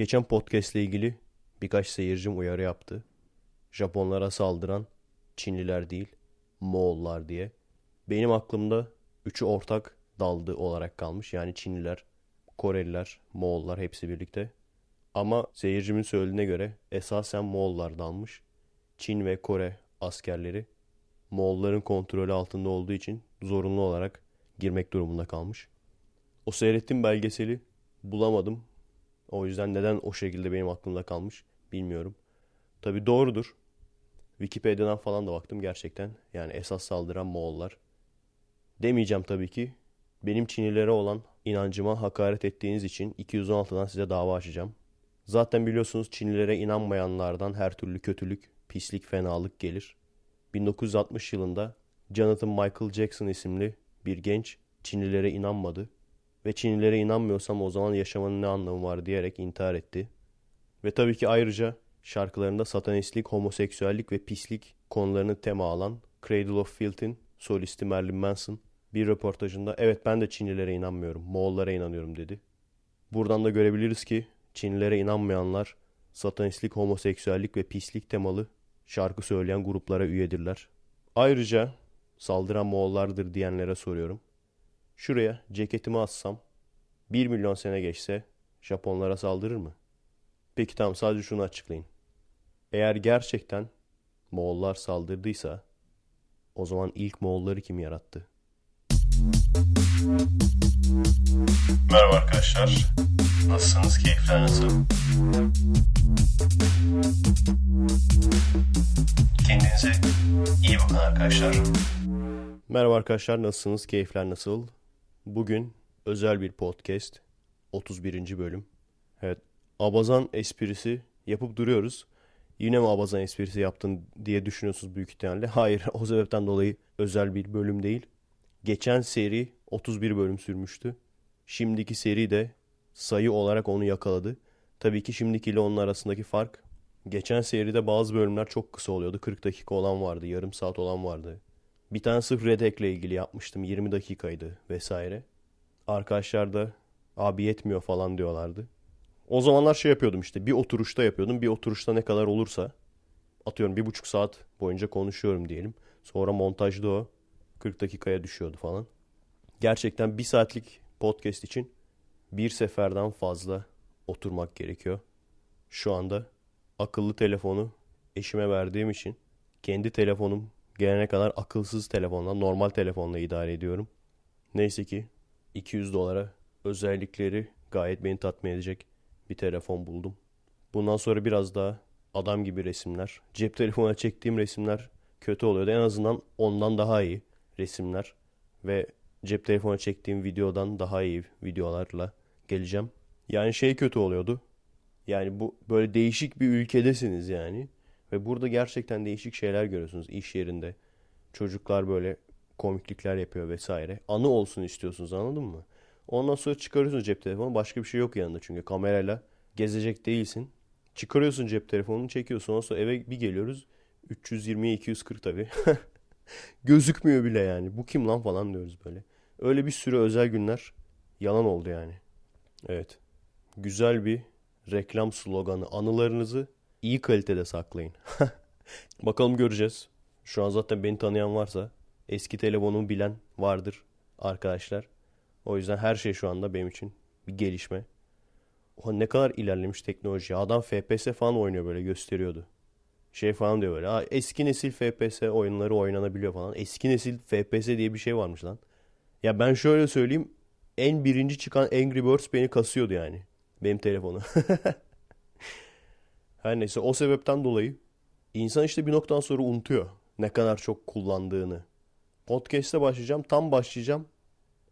Geçen podcast ile ilgili birkaç seyircim uyarı yaptı. Japonlara saldıran Çinliler değil, Moğollar diye. Benim aklımda üçü ortak daldı olarak kalmış. Yani Çinliler, Koreliler, Moğollar hepsi birlikte. Ama seyircimin söylediğine göre esasen Moğollar dalmış. Çin ve Kore askerleri Moğolların kontrolü altında olduğu için zorunlu olarak girmek durumunda kalmış. O seyrettiğim belgeseli bulamadım. O yüzden neden o şekilde benim aklımda kalmış bilmiyorum. Tabi doğrudur. Wikipedia'dan falan da baktım gerçekten. Yani esas saldıran Moğollar. Demeyeceğim tabii ki. Benim Çinlilere olan inancıma hakaret ettiğiniz için 216'dan size dava açacağım. Zaten biliyorsunuz Çinlilere inanmayanlardan her türlü kötülük, pislik, fenalık gelir. 1960 yılında Jonathan Michael Jackson isimli bir genç Çinlilere inanmadı ve Çinlilere inanmıyorsam o zaman yaşamanın ne anlamı var diyerek intihar etti. Ve tabii ki ayrıca şarkılarında satanistlik, homoseksüellik ve pislik konularını tema alan Cradle of Filth'in solisti Marilyn Manson bir röportajında evet ben de Çinlilere inanmıyorum, Moğollara inanıyorum dedi. Buradan da görebiliriz ki Çinlilere inanmayanlar satanistlik, homoseksüellik ve pislik temalı şarkı söyleyen gruplara üyedirler. Ayrıca saldıran Moğollardır diyenlere soruyorum. Şuraya ceketimi assam 1 milyon sene geçse Japonlara saldırır mı? Peki tamam sadece şunu açıklayın. Eğer gerçekten Moğollar saldırdıysa o zaman ilk Moğolları kim yarattı? Merhaba arkadaşlar. Nasılsınız? Keyifler nasıl? Kendinize iyi bakın arkadaşlar. Merhaba arkadaşlar nasılsınız? Keyifler nasıl? Bugün özel bir podcast. 31. bölüm. Evet. Abazan esprisi yapıp duruyoruz. Yine mi abazan esprisi yaptın diye düşünüyorsunuz büyük ihtimalle. Hayır o sebepten dolayı özel bir bölüm değil. Geçen seri 31 bölüm sürmüştü. Şimdiki seri de sayı olarak onu yakaladı. Tabii ki şimdikiyle onun arasındaki fark. Geçen seride bazı bölümler çok kısa oluyordu. 40 dakika olan vardı, yarım saat olan vardı. Bir tane sırf Redek'le ilgili yapmıştım. 20 dakikaydı vesaire. Arkadaşlar da abi yetmiyor falan diyorlardı. O zamanlar şey yapıyordum işte bir oturuşta yapıyordum. Bir oturuşta ne kadar olursa atıyorum bir buçuk saat boyunca konuşuyorum diyelim. Sonra montajda o 40 dakikaya düşüyordu falan. Gerçekten bir saatlik podcast için bir seferden fazla oturmak gerekiyor. Şu anda akıllı telefonu eşime verdiğim için kendi telefonum gelene kadar akılsız telefonla, normal telefonla idare ediyorum. Neyse ki 200 dolara özellikleri gayet beni tatmin edecek bir telefon buldum. Bundan sonra biraz daha adam gibi resimler. Cep telefonuna çektiğim resimler kötü oluyordu. En azından ondan daha iyi resimler ve cep telefona çektiğim videodan daha iyi videolarla geleceğim. Yani şey kötü oluyordu. Yani bu böyle değişik bir ülkedesiniz yani. Ve burada gerçekten değişik şeyler görüyorsunuz iş yerinde. Çocuklar böyle komiklikler yapıyor vesaire. Anı olsun istiyorsunuz anladın mı? Ondan sonra çıkarıyorsun cep telefonu. Başka bir şey yok yanında çünkü kamerayla gezecek değilsin. Çıkarıyorsun cep telefonunu çekiyorsun. Ondan sonra eve bir geliyoruz. 320'ye 240 tabii. Gözükmüyor bile yani. Bu kim lan falan diyoruz böyle. Öyle bir sürü özel günler yalan oldu yani. Evet. Güzel bir reklam sloganı. Anılarınızı iyi kalitede saklayın. Bakalım göreceğiz. Şu an zaten beni tanıyan varsa eski telefonumu bilen vardır arkadaşlar. O yüzden her şey şu anda benim için bir gelişme. Oha ne kadar ilerlemiş teknoloji. Adam FPS falan oynuyor böyle gösteriyordu. Şey falan diyor böyle. Ha, eski nesil FPS oyunları oynanabiliyor falan. Eski nesil FPS diye bir şey varmış lan. Ya ben şöyle söyleyeyim. En birinci çıkan Angry Birds beni kasıyordu yani. Benim telefonu. Her neyse o sebepten dolayı insan işte bir noktadan sonra unutuyor ne kadar çok kullandığını. Podcast'e başlayacağım. Tam başlayacağım.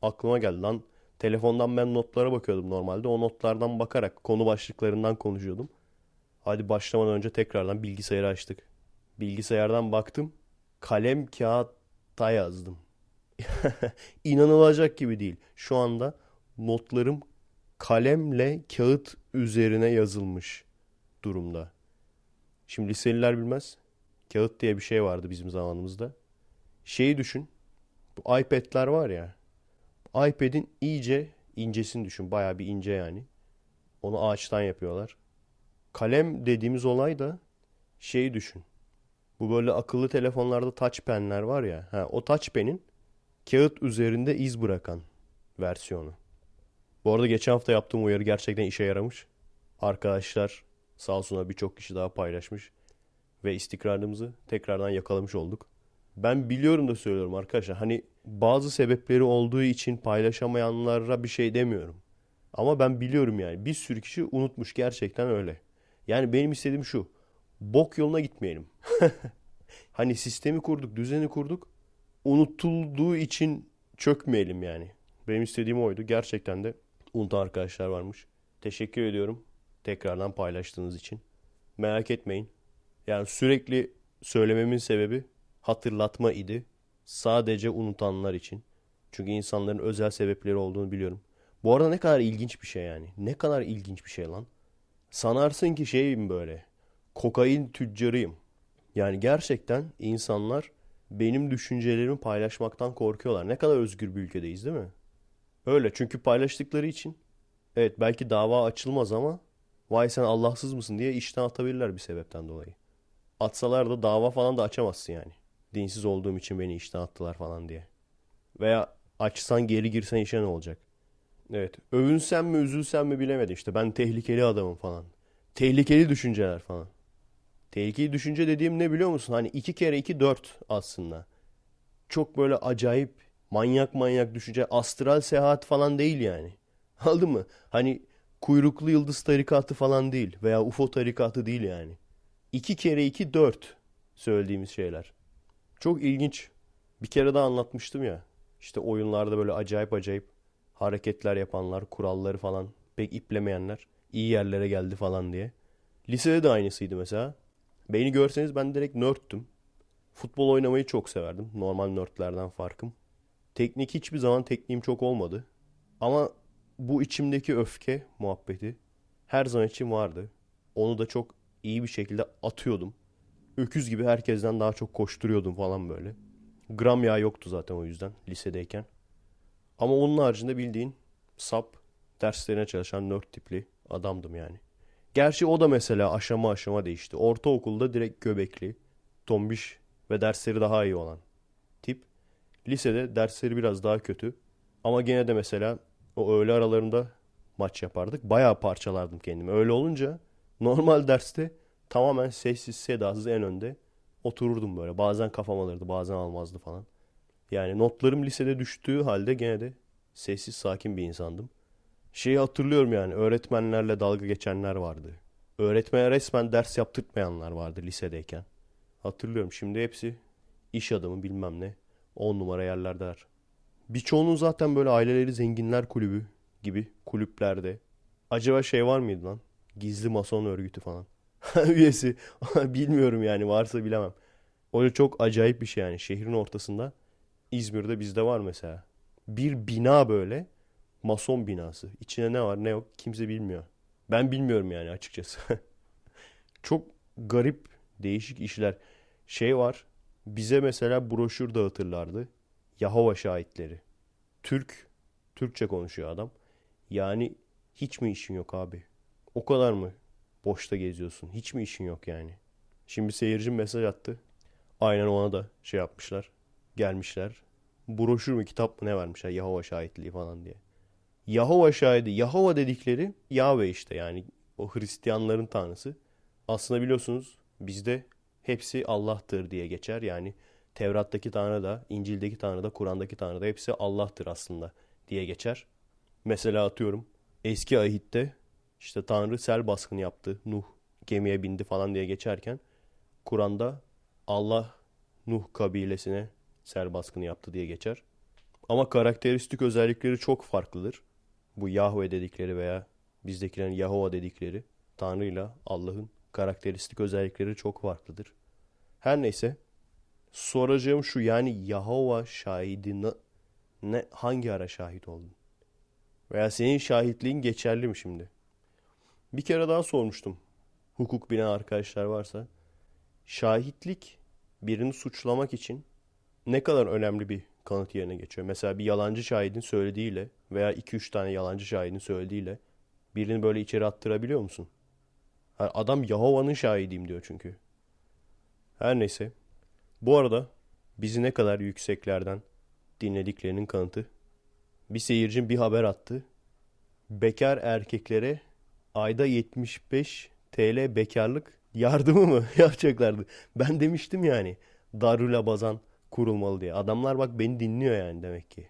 Aklıma geldi lan. Telefondan ben notlara bakıyordum normalde. O notlardan bakarak konu başlıklarından konuşuyordum. Hadi başlamadan önce tekrardan bilgisayarı açtık. Bilgisayardan baktım. Kalem kağıtta yazdım. İnanılacak gibi değil. Şu anda notlarım kalemle kağıt üzerine yazılmış durumda. Şimdi liseliler bilmez. Kağıt diye bir şey vardı bizim zamanımızda. Şeyi düşün. Bu iPad'ler var ya. iPad'in iyice incesini düşün. Baya bir ince yani. Onu ağaçtan yapıyorlar. Kalem dediğimiz olay da şeyi düşün. Bu böyle akıllı telefonlarda touch penler var ya. Ha, o touch pen'in kağıt üzerinde iz bırakan versiyonu. Bu arada geçen hafta yaptığım uyarı gerçekten işe yaramış. Arkadaşlar sağ olsunlar birçok kişi daha paylaşmış. Ve istikrarımızı tekrardan yakalamış olduk. Ben biliyorum da söylüyorum arkadaşlar. Hani bazı sebepleri olduğu için paylaşamayanlara bir şey demiyorum. Ama ben biliyorum yani. Bir sürü kişi unutmuş gerçekten öyle. Yani benim istediğim şu. Bok yoluna gitmeyelim. hani sistemi kurduk, düzeni kurduk. Unutulduğu için çökmeyelim yani. Benim istediğim oydu. Gerçekten de unutan arkadaşlar varmış. Teşekkür ediyorum tekrardan paylaştığınız için. Merak etmeyin. Yani sürekli söylememin sebebi hatırlatma idi. Sadece unutanlar için. Çünkü insanların özel sebepleri olduğunu biliyorum. Bu arada ne kadar ilginç bir şey yani. Ne kadar ilginç bir şey lan. Sanarsın ki şeyim böyle. Kokain tüccarıyım. Yani gerçekten insanlar benim düşüncelerimi paylaşmaktan korkuyorlar. Ne kadar özgür bir ülkedeyiz değil mi? Öyle çünkü paylaştıkları için evet belki dava açılmaz ama vay sen Allahsız mısın diye işten atabilirler bir sebepten dolayı. Atsalar da dava falan da açamazsın yani. Dinsiz olduğum için beni işten attılar falan diye. Veya açsan geri girsen işe ne olacak? Evet. Övünsem mi üzülsem mi bilemedim işte. Ben tehlikeli adamım falan. Tehlikeli düşünceler falan. Tehlikeli düşünce dediğim ne biliyor musun? Hani iki kere iki dört aslında. Çok böyle acayip manyak manyak düşünce. Astral seyahat falan değil yani. Aldın mı? Hani kuyruklu yıldız tarikatı falan değil. Veya UFO tarikatı değil yani. İki kere iki dört söylediğimiz şeyler. Çok ilginç. Bir kere daha anlatmıştım ya. İşte oyunlarda böyle acayip acayip hareketler yapanlar, kuralları falan pek iplemeyenler iyi yerlere geldi falan diye. Lisede de aynısıydı mesela. Beni görseniz ben direkt nörttüm. Futbol oynamayı çok severdim. Normal nörtlerden farkım. Teknik hiçbir zaman tekniğim çok olmadı. Ama bu içimdeki öfke muhabbeti her zaman için vardı. Onu da çok iyi bir şekilde atıyordum. Öküz gibi herkesten daha çok koşturuyordum falan böyle. Gram yağ yoktu zaten o yüzden lisedeyken. Ama onun haricinde bildiğin sap, derslerine çalışan nerd tipli adamdım yani. Gerçi o da mesela aşama aşama değişti. Ortaokulda direkt göbekli, tombiş ve dersleri daha iyi olan tip. Lisede dersleri biraz daha kötü. Ama gene de mesela o öğle aralarında maç yapardık. Bayağı parçalardım kendimi. Öyle olunca normal derste tamamen sessiz sedasız en önde otururdum böyle. Bazen kafam alırdı bazen almazdı falan. Yani notlarım lisede düştüğü halde gene de sessiz sakin bir insandım. Şeyi hatırlıyorum yani öğretmenlerle dalga geçenler vardı. Öğretmene resmen ders yaptırtmayanlar vardı lisedeyken. Hatırlıyorum şimdi hepsi iş adamı bilmem ne. On numara yerlerdeler. Birçoğunun zaten böyle aileleri zenginler kulübü gibi kulüplerde. Acaba şey var mıydı lan? Gizli mason örgütü falan. Üyesi. Bilmiyorum yani varsa bilemem. Öyle çok acayip bir şey yani şehrin ortasında. İzmir'de bizde var mesela. Bir bina böyle mason binası. İçine ne var ne yok kimse bilmiyor. Ben bilmiyorum yani açıkçası. çok garip değişik işler. Şey var bize mesela broşür dağıtırlardı. Yahova şahitleri. Türk, Türkçe konuşuyor adam. Yani hiç mi işin yok abi? O kadar mı boşta geziyorsun? Hiç mi işin yok yani? Şimdi seyircim mesaj attı. Aynen ona da şey yapmışlar. Gelmişler. Broşür mü kitap mı ne vermişler Yahova şahitliği falan diye. Yahova şahidi. Yahova dedikleri Yahve işte yani o Hristiyanların tanrısı. Aslında biliyorsunuz bizde hepsi Allah'tır diye geçer. Yani Tevrat'taki Tanrı da, İncil'deki Tanrı da, Kur'an'daki Tanrı da hepsi Allah'tır aslında diye geçer. Mesela atıyorum eski ahitte işte Tanrı sel baskını yaptı. Nuh gemiye bindi falan diye geçerken Kur'an'da Allah Nuh kabilesine sel baskını yaptı diye geçer. Ama karakteristik özellikleri çok farklıdır. Bu Yahve dedikleri veya bizdekilerin Yahova dedikleri Tanrı ile Allah'ın karakteristik özellikleri çok farklıdır. Her neyse soracağım şu yani Yahova şahidi ne, hangi ara şahit oldun? Veya senin şahitliğin geçerli mi şimdi? Bir kere daha sormuştum. Hukuk bilen arkadaşlar varsa. Şahitlik birini suçlamak için ne kadar önemli bir kanıt yerine geçiyor. Mesela bir yalancı şahidin söylediğiyle veya 2-3 tane yalancı şahidin söylediğiyle Birini böyle içeri attırabiliyor musun? Adam Yahova'nın şahidiyim diyor çünkü. Her neyse. Bu arada bizi ne kadar yükseklerden dinlediklerinin kanıtı. Bir seyircim bir haber attı. Bekar erkeklere ayda 75 TL bekarlık yardımı mı yapacaklardı? Ben demiştim yani Darül Abazan kurulmalı diye. Adamlar bak beni dinliyor yani demek ki.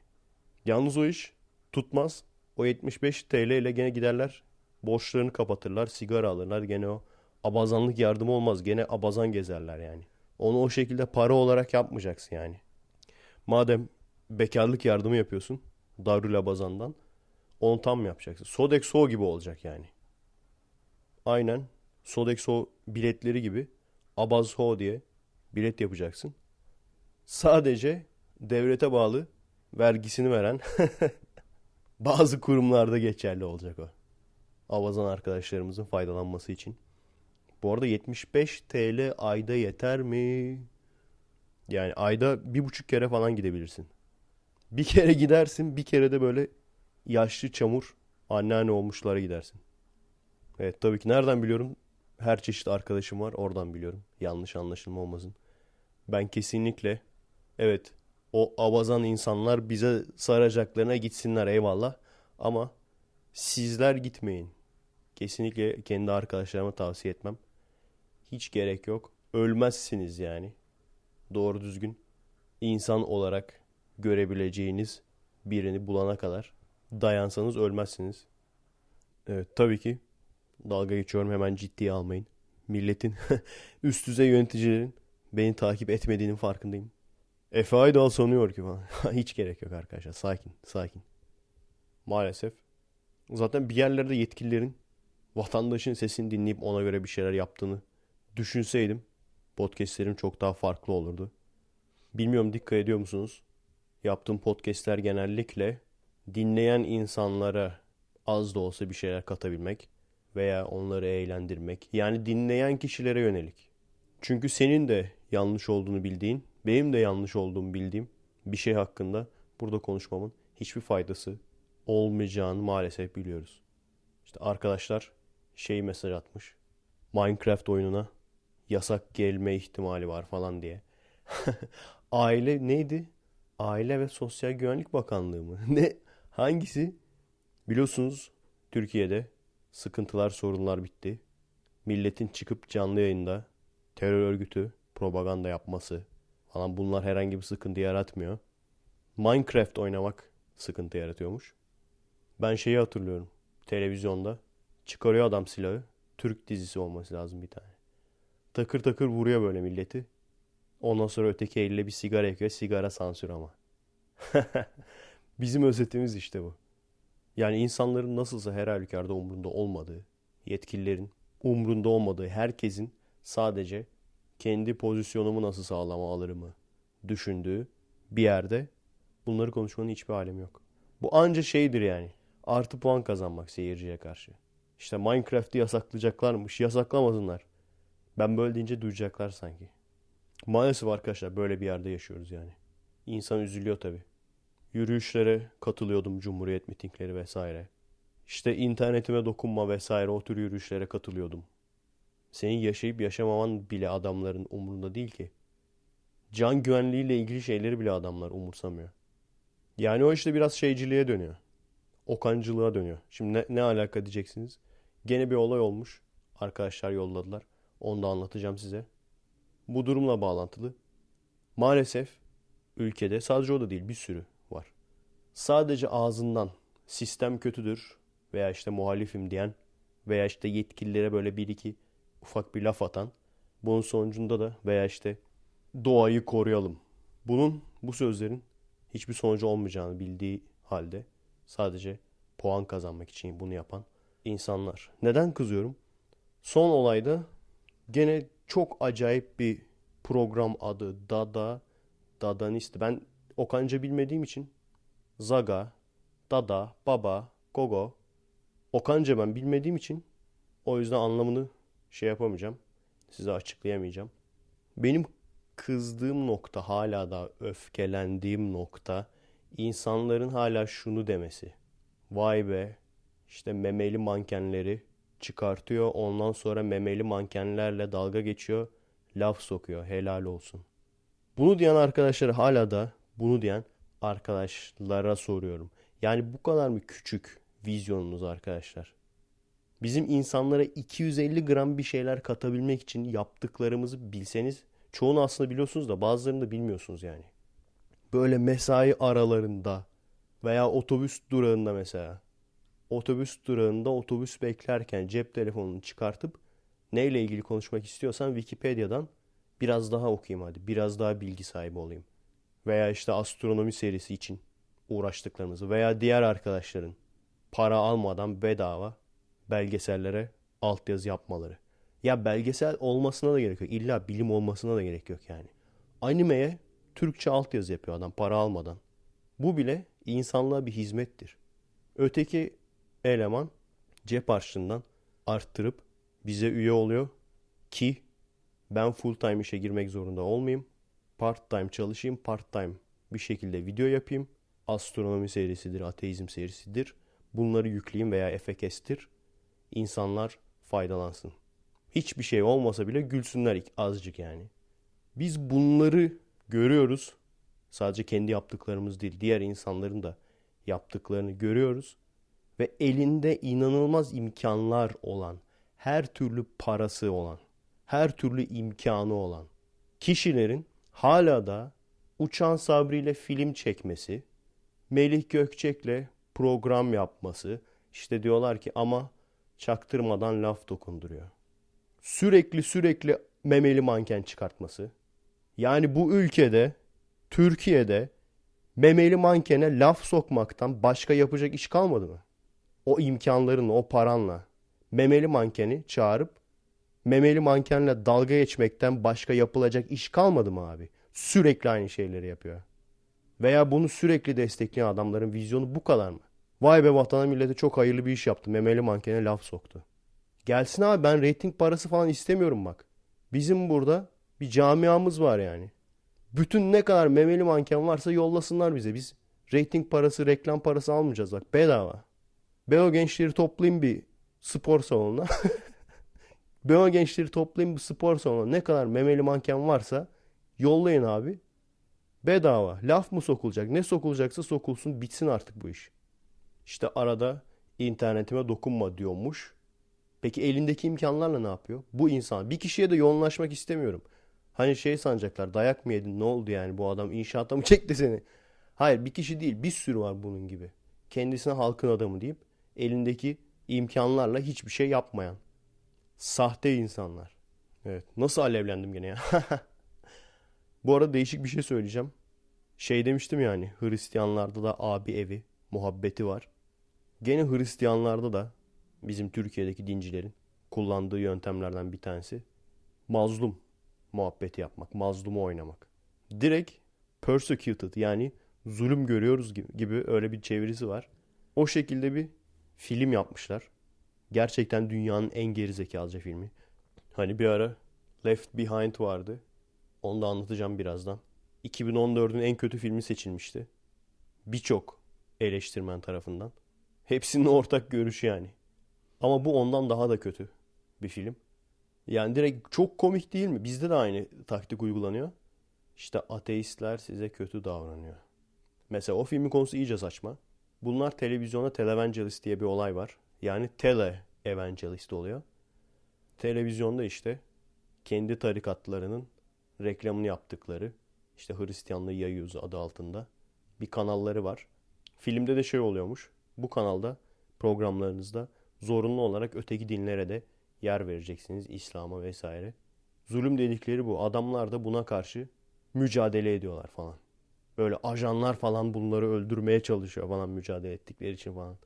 Yalnız o iş tutmaz. O 75 TL ile gene giderler. Borçlarını kapatırlar. Sigara alırlar. Gene o abazanlık yardımı olmaz. Gene abazan gezerler yani. Onu o şekilde para olarak yapmayacaksın yani. Madem bekarlık yardımı yapıyorsun. Darül Abazan'dan. Onu tam yapacaksın. Sodexo gibi olacak yani. Aynen. Sodexo biletleri gibi Abazho diye bilet yapacaksın. Sadece devlete bağlı vergisini veren bazı kurumlarda geçerli olacak o. Avazan arkadaşlarımızın faydalanması için. Bu arada 75 TL ayda yeter mi? Yani ayda bir buçuk kere falan gidebilirsin. Bir kere gidersin, bir kere de böyle yaşlı çamur anneanne olmuşlara gidersin. Evet tabii ki nereden biliyorum? Her çeşit arkadaşım var, oradan biliyorum. Yanlış anlaşılma olmasın. Ben kesinlikle evet o avazan insanlar bize saracaklarına gitsinler eyvallah. Ama sizler gitmeyin. Kesinlikle kendi arkadaşlarıma tavsiye etmem. Hiç gerek yok. Ölmezsiniz yani. Doğru düzgün insan olarak görebileceğiniz birini bulana kadar dayansanız ölmezsiniz. Evet tabii ki dalga geçiyorum hemen ciddiye almayın. Milletin üst düzey yöneticilerin beni takip etmediğinin farkındayım. Efe Aydal sanıyor ki falan. Hiç gerek yok arkadaşlar. Sakin, sakin. Maalesef. Zaten bir yerlerde yetkililerin vatandaşın sesini dinleyip ona göre bir şeyler yaptığını düşünseydim podcastlerim çok daha farklı olurdu. Bilmiyorum dikkat ediyor musunuz? Yaptığım podcastler genellikle dinleyen insanlara az da olsa bir şeyler katabilmek veya onları eğlendirmek. Yani dinleyen kişilere yönelik. Çünkü senin de yanlış olduğunu bildiğin, benim de yanlış olduğumu bildiğim bir şey hakkında burada konuşmamın hiçbir faydası olmayacağını maalesef biliyoruz. İşte arkadaşlar şey mesaj atmış. Minecraft oyununa yasak gelme ihtimali var falan diye. Aile neydi? Aile ve Sosyal Güvenlik Bakanlığı mı? Ne? Hangisi? Biliyorsunuz Türkiye'de sıkıntılar, sorunlar bitti. Milletin çıkıp canlı yayında terör örgütü propaganda yapması falan bunlar herhangi bir sıkıntı yaratmıyor. Minecraft oynamak sıkıntı yaratıyormuş. Ben şeyi hatırlıyorum. Televizyonda çıkarıyor adam silahı. Türk dizisi olması lazım bir tane. Takır takır vuruyor böyle milleti. Ondan sonra öteki elle bir sigara yakıyor. Sigara sansür ama. Bizim özetimiz işte bu. Yani insanların nasılsa her halükarda umrunda olmadığı, yetkililerin umrunda olmadığı, herkesin sadece kendi pozisyonumu nasıl sağlama alırımı düşündüğü bir yerde bunları konuşmanın hiçbir alemi yok. Bu anca şeydir yani. Artı puan kazanmak seyirciye karşı. İşte Minecraft'ı yasaklayacaklarmış. Yasaklamasınlar. Ben böyle deyince duyacaklar sanki. Maalesef arkadaşlar böyle bir yerde yaşıyoruz yani. İnsan üzülüyor tabii. Yürüyüşlere katılıyordum, cumhuriyet mitingleri vesaire. İşte internetime dokunma vesaire o tür yürüyüşlere katılıyordum. Senin yaşayıp yaşamaman bile adamların umurunda değil ki. Can güvenliğiyle ilgili şeyleri bile adamlar umursamıyor. Yani o işte biraz şeyciliğe dönüyor. Okancılığa dönüyor. Şimdi ne, ne alaka diyeceksiniz? Gene bir olay olmuş. Arkadaşlar yolladılar. Onu da anlatacağım size. Bu durumla bağlantılı. Maalesef ülkede sadece o da değil bir sürü var. Sadece ağzından sistem kötüdür veya işte muhalifim diyen veya işte yetkililere böyle bir iki ufak bir laf atan bunun sonucunda da veya işte doğayı koruyalım. Bunun bu sözlerin hiçbir sonucu olmayacağını bildiği halde sadece puan kazanmak için bunu yapan insanlar. Neden kızıyorum? Son olayda gene çok acayip bir program adı Dada Dadanist. Ben Okanca bilmediğim için Zaga, Dada, Baba, Gogo Okanca ben bilmediğim için o yüzden anlamını şey yapamayacağım. Size açıklayamayacağım. Benim kızdığım nokta hala da öfkelendiğim nokta insanların hala şunu demesi. Vay be işte memeli mankenleri çıkartıyor. Ondan sonra memeli mankenlerle dalga geçiyor. Laf sokuyor. Helal olsun. Bunu diyen arkadaşlar hala da bunu diyen arkadaşlara soruyorum. Yani bu kadar mı küçük vizyonunuz arkadaşlar? Bizim insanlara 250 gram bir şeyler katabilmek için yaptıklarımızı bilseniz çoğunu aslında biliyorsunuz da bazılarını da bilmiyorsunuz yani. Böyle mesai aralarında veya otobüs durağında mesela otobüs durağında otobüs beklerken cep telefonunu çıkartıp neyle ilgili konuşmak istiyorsan Wikipedia'dan biraz daha okuyayım hadi. Biraz daha bilgi sahibi olayım. Veya işte astronomi serisi için uğraştıklarımızı veya diğer arkadaşların para almadan bedava belgesellere altyazı yapmaları. Ya belgesel olmasına da gerek yok. İlla bilim olmasına da gerek yok yani. Animeye Türkçe altyazı yapıyor adam para almadan. Bu bile insanlığa bir hizmettir. Öteki eleman cep harçlığından arttırıp bize üye oluyor ki ben full time işe girmek zorunda olmayayım. Part time çalışayım, part time bir şekilde video yapayım. Astronomi serisidir, ateizm serisidir. Bunları yükleyeyim veya FKS'tir. İnsanlar faydalansın. Hiçbir şey olmasa bile gülsünler azıcık yani. Biz bunları görüyoruz. Sadece kendi yaptıklarımız değil, diğer insanların da yaptıklarını görüyoruz. Ve elinde inanılmaz imkanlar olan, her türlü parası olan, her türlü imkanı olan kişilerin hala da Uçan Sabri ile film çekmesi, Melih Gökçek'le program yapması, işte diyorlar ki ama çaktırmadan laf dokunduruyor. Sürekli sürekli memeli manken çıkartması. Yani bu ülkede, Türkiye'de memeli mankene laf sokmaktan başka yapacak iş kalmadı mı? O imkanlarınla, o paranla memeli mankeni çağırıp memeli mankenle dalga geçmekten başka yapılacak iş kalmadı mı abi? Sürekli aynı şeyleri yapıyor. Veya bunu sürekli destekleyen adamların vizyonu bu kadar mı? Vay be vatana millete çok hayırlı bir iş yaptı. Memeli mankene laf soktu. Gelsin abi ben reyting parası falan istemiyorum bak. Bizim burada bir camiamız var yani. Bütün ne kadar memeli manken varsa yollasınlar bize. Biz reyting parası, reklam parası almayacağız bak bedava. Ben o gençleri toplayayım bir spor salonuna. ben o gençleri toplayayım bir spor salonuna. Ne kadar memeli manken varsa yollayın abi. Bedava. Laf mı sokulacak? Ne sokulacaksa sokulsun bitsin artık bu iş. İşte arada internetime dokunma diyormuş. Peki elindeki imkanlarla ne yapıyor? Bu insan. Bir kişiye de yoğunlaşmak istemiyorum. Hani şey sanacaklar dayak mı yedin ne oldu yani bu adam inşaatta mı çekti seni? Hayır bir kişi değil bir sürü var bunun gibi. Kendisine halkın adamı deyip elindeki imkanlarla hiçbir şey yapmayan. Sahte insanlar. Evet nasıl alevlendim gene ya. bu arada değişik bir şey söyleyeceğim. Şey demiştim yani Hristiyanlarda da abi evi muhabbeti var. Gene Hristiyanlarda da bizim Türkiye'deki dincilerin kullandığı yöntemlerden bir tanesi mazlum muhabbeti yapmak, mazlumu oynamak. Direkt persecuted yani zulüm görüyoruz gibi, gibi öyle bir çevirisi var. O şekilde bir film yapmışlar. Gerçekten dünyanın en gerizekalıca filmi. Hani bir ara Left Behind vardı. Onu da anlatacağım birazdan. 2014'ün en kötü filmi seçilmişti. Birçok eleştirmen tarafından. Hepsinin ortak görüşü yani. Ama bu ondan daha da kötü bir film. Yani direkt çok komik değil mi? Bizde de aynı taktik uygulanıyor. İşte ateistler size kötü davranıyor. Mesela o filmin konusu iyice saçma. Bunlar televizyona televangelist diye bir olay var. Yani tele evangelist oluyor. Televizyonda işte kendi tarikatlarının reklamını yaptıkları işte Hristiyanlığı yayıyoruz adı altında bir kanalları var. Filmde de şey oluyormuş. Bu kanalda programlarınızda zorunlu olarak öteki dinlere de yer vereceksiniz. İslam'a vesaire. Zulüm dedikleri bu. Adamlar da buna karşı mücadele ediyorlar falan. Böyle ajanlar falan bunları öldürmeye çalışıyor falan mücadele ettikleri için falan.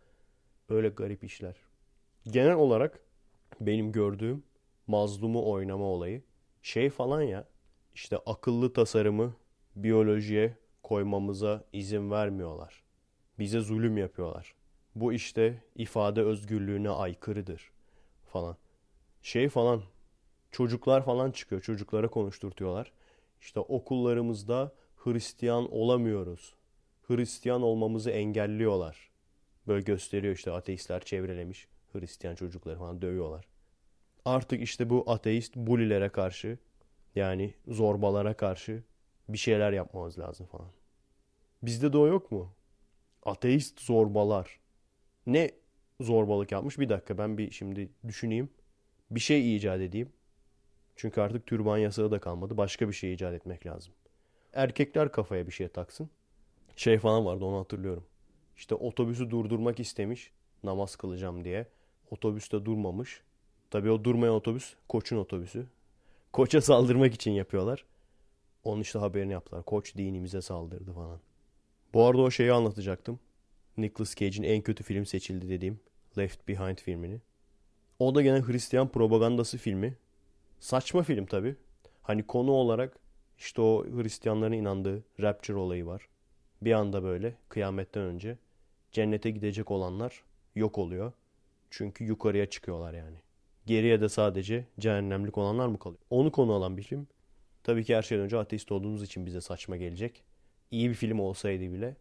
Öyle garip işler. Genel olarak benim gördüğüm mazlumu oynama olayı şey falan ya işte akıllı tasarımı biyolojiye koymamıza izin vermiyorlar. Bize zulüm yapıyorlar. Bu işte ifade özgürlüğüne aykırıdır falan. Şey falan çocuklar falan çıkıyor. Çocuklara konuşturtuyorlar. İşte okullarımızda Hristiyan olamıyoruz. Hristiyan olmamızı engelliyorlar. Böyle gösteriyor işte ateistler çevrelemiş. Hristiyan çocukları falan dövüyorlar. Artık işte bu ateist bulilere karşı yani zorbalara karşı bir şeyler yapmamız lazım falan. Bizde de o yok mu? Ateist zorbalar. Ne zorbalık yapmış? Bir dakika ben bir şimdi düşüneyim. Bir şey icat edeyim. Çünkü artık türban yasağı da kalmadı. Başka bir şey icat etmek lazım. Erkekler kafaya bir şey taksın. Şey falan vardı onu hatırlıyorum. İşte otobüsü durdurmak istemiş namaz kılacağım diye. Otobüste durmamış. Tabii o durmayan otobüs koçun otobüsü. Koça saldırmak için yapıyorlar. Onun işte haberini yaptılar. Koç dinimize saldırdı falan. Bu arada o şeyi anlatacaktım. Nicolas Cage'in en kötü film seçildi dediğim Left Behind filmini. O da gene Hristiyan propagandası filmi. Saçma film tabi. Hani konu olarak işte o Hristiyanların inandığı rapture olayı var. Bir anda böyle kıyametten önce cennete gidecek olanlar yok oluyor. Çünkü yukarıya çıkıyorlar yani. Geriye de sadece cehennemlik olanlar mı kalıyor? Onu konu alan bir film. Tabii ki her şeyden önce ateist olduğumuz için bize saçma gelecek. İyi bir film olsaydı bile.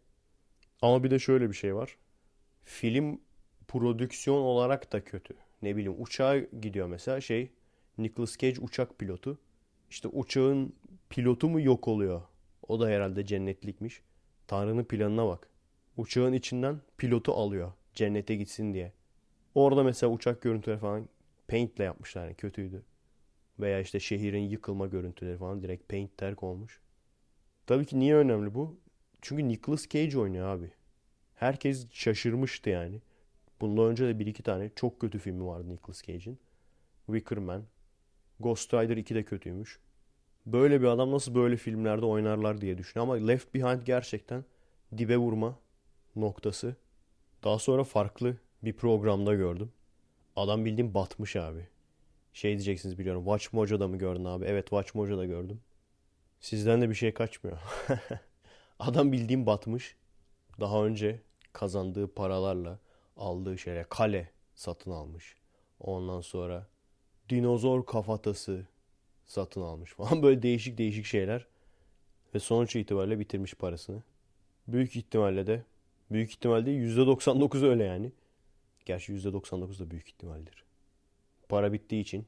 Ama bir de şöyle bir şey var. Film prodüksiyon olarak da kötü. Ne bileyim uçağa gidiyor mesela şey Nicolas Cage uçak pilotu. İşte uçağın pilotu mu yok oluyor? O da herhalde cennetlikmiş. Tanrı'nın planına bak. Uçağın içinden pilotu alıyor. Cennete gitsin diye. Orada mesela uçak görüntüleri falan paintle yapmışlar yani kötüydü. Veya işte şehrin yıkılma görüntüleri falan direkt paint terk olmuş. Tabii ki niye önemli bu? Çünkü Nicolas Cage oynuyor abi. Herkes şaşırmıştı yani. Bundan önce de bir iki tane çok kötü filmi vardı Nicolas Cage'in. Wicker Man. Ghost Rider 2 de kötüymüş. Böyle bir adam nasıl böyle filmlerde oynarlar diye düşünüyorum. Ama Left Behind gerçekten dibe vurma noktası. Daha sonra farklı bir programda gördüm. Adam bildiğim batmış abi. Şey diyeceksiniz biliyorum. Watch Mojo'da mı gördün abi? Evet Watch Mojo'da gördüm. Sizden de bir şey kaçmıyor. Adam bildiğim batmış. Daha önce kazandığı paralarla aldığı şeyler kale satın almış. Ondan sonra dinozor kafatası satın almış falan böyle değişik değişik şeyler. Ve sonuç itibariyle bitirmiş parasını. Büyük ihtimalle de büyük ihtimalle %99 öyle yani. Gerçi %99 da büyük ihtimaldir. Para bittiği için.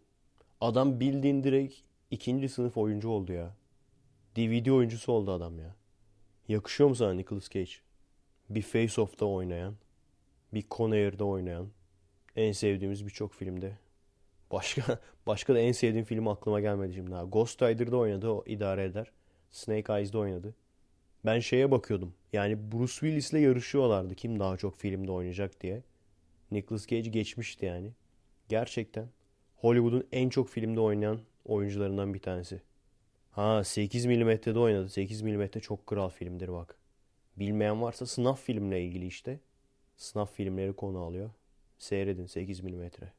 Adam bildiğin direkt ikinci sınıf oyuncu oldu ya. DVD oyuncusu oldu adam ya. Yakışıyor mu sana Nicolas Cage? Bir Face Off'ta oynayan. Bir Con Air'da oynayan. En sevdiğimiz birçok filmde. Başka başka da en sevdiğim film aklıma gelmedi şimdi. Ha. Ghost Rider'da oynadı o idare eder. Snake Eyes'da oynadı. Ben şeye bakıyordum. Yani Bruce Willis'le yarışıyorlardı. Kim daha çok filmde oynayacak diye. Nicolas Cage geçmişti yani. Gerçekten Hollywood'un en çok filmde oynayan oyuncularından bir tanesi. Ha 8 milimetrede oynadı. 8 milimetre çok kral filmdir bak. Bilmeyen varsa sınav filmle ilgili işte. Sınav filmleri konu alıyor. Seyredin 8 milimetre.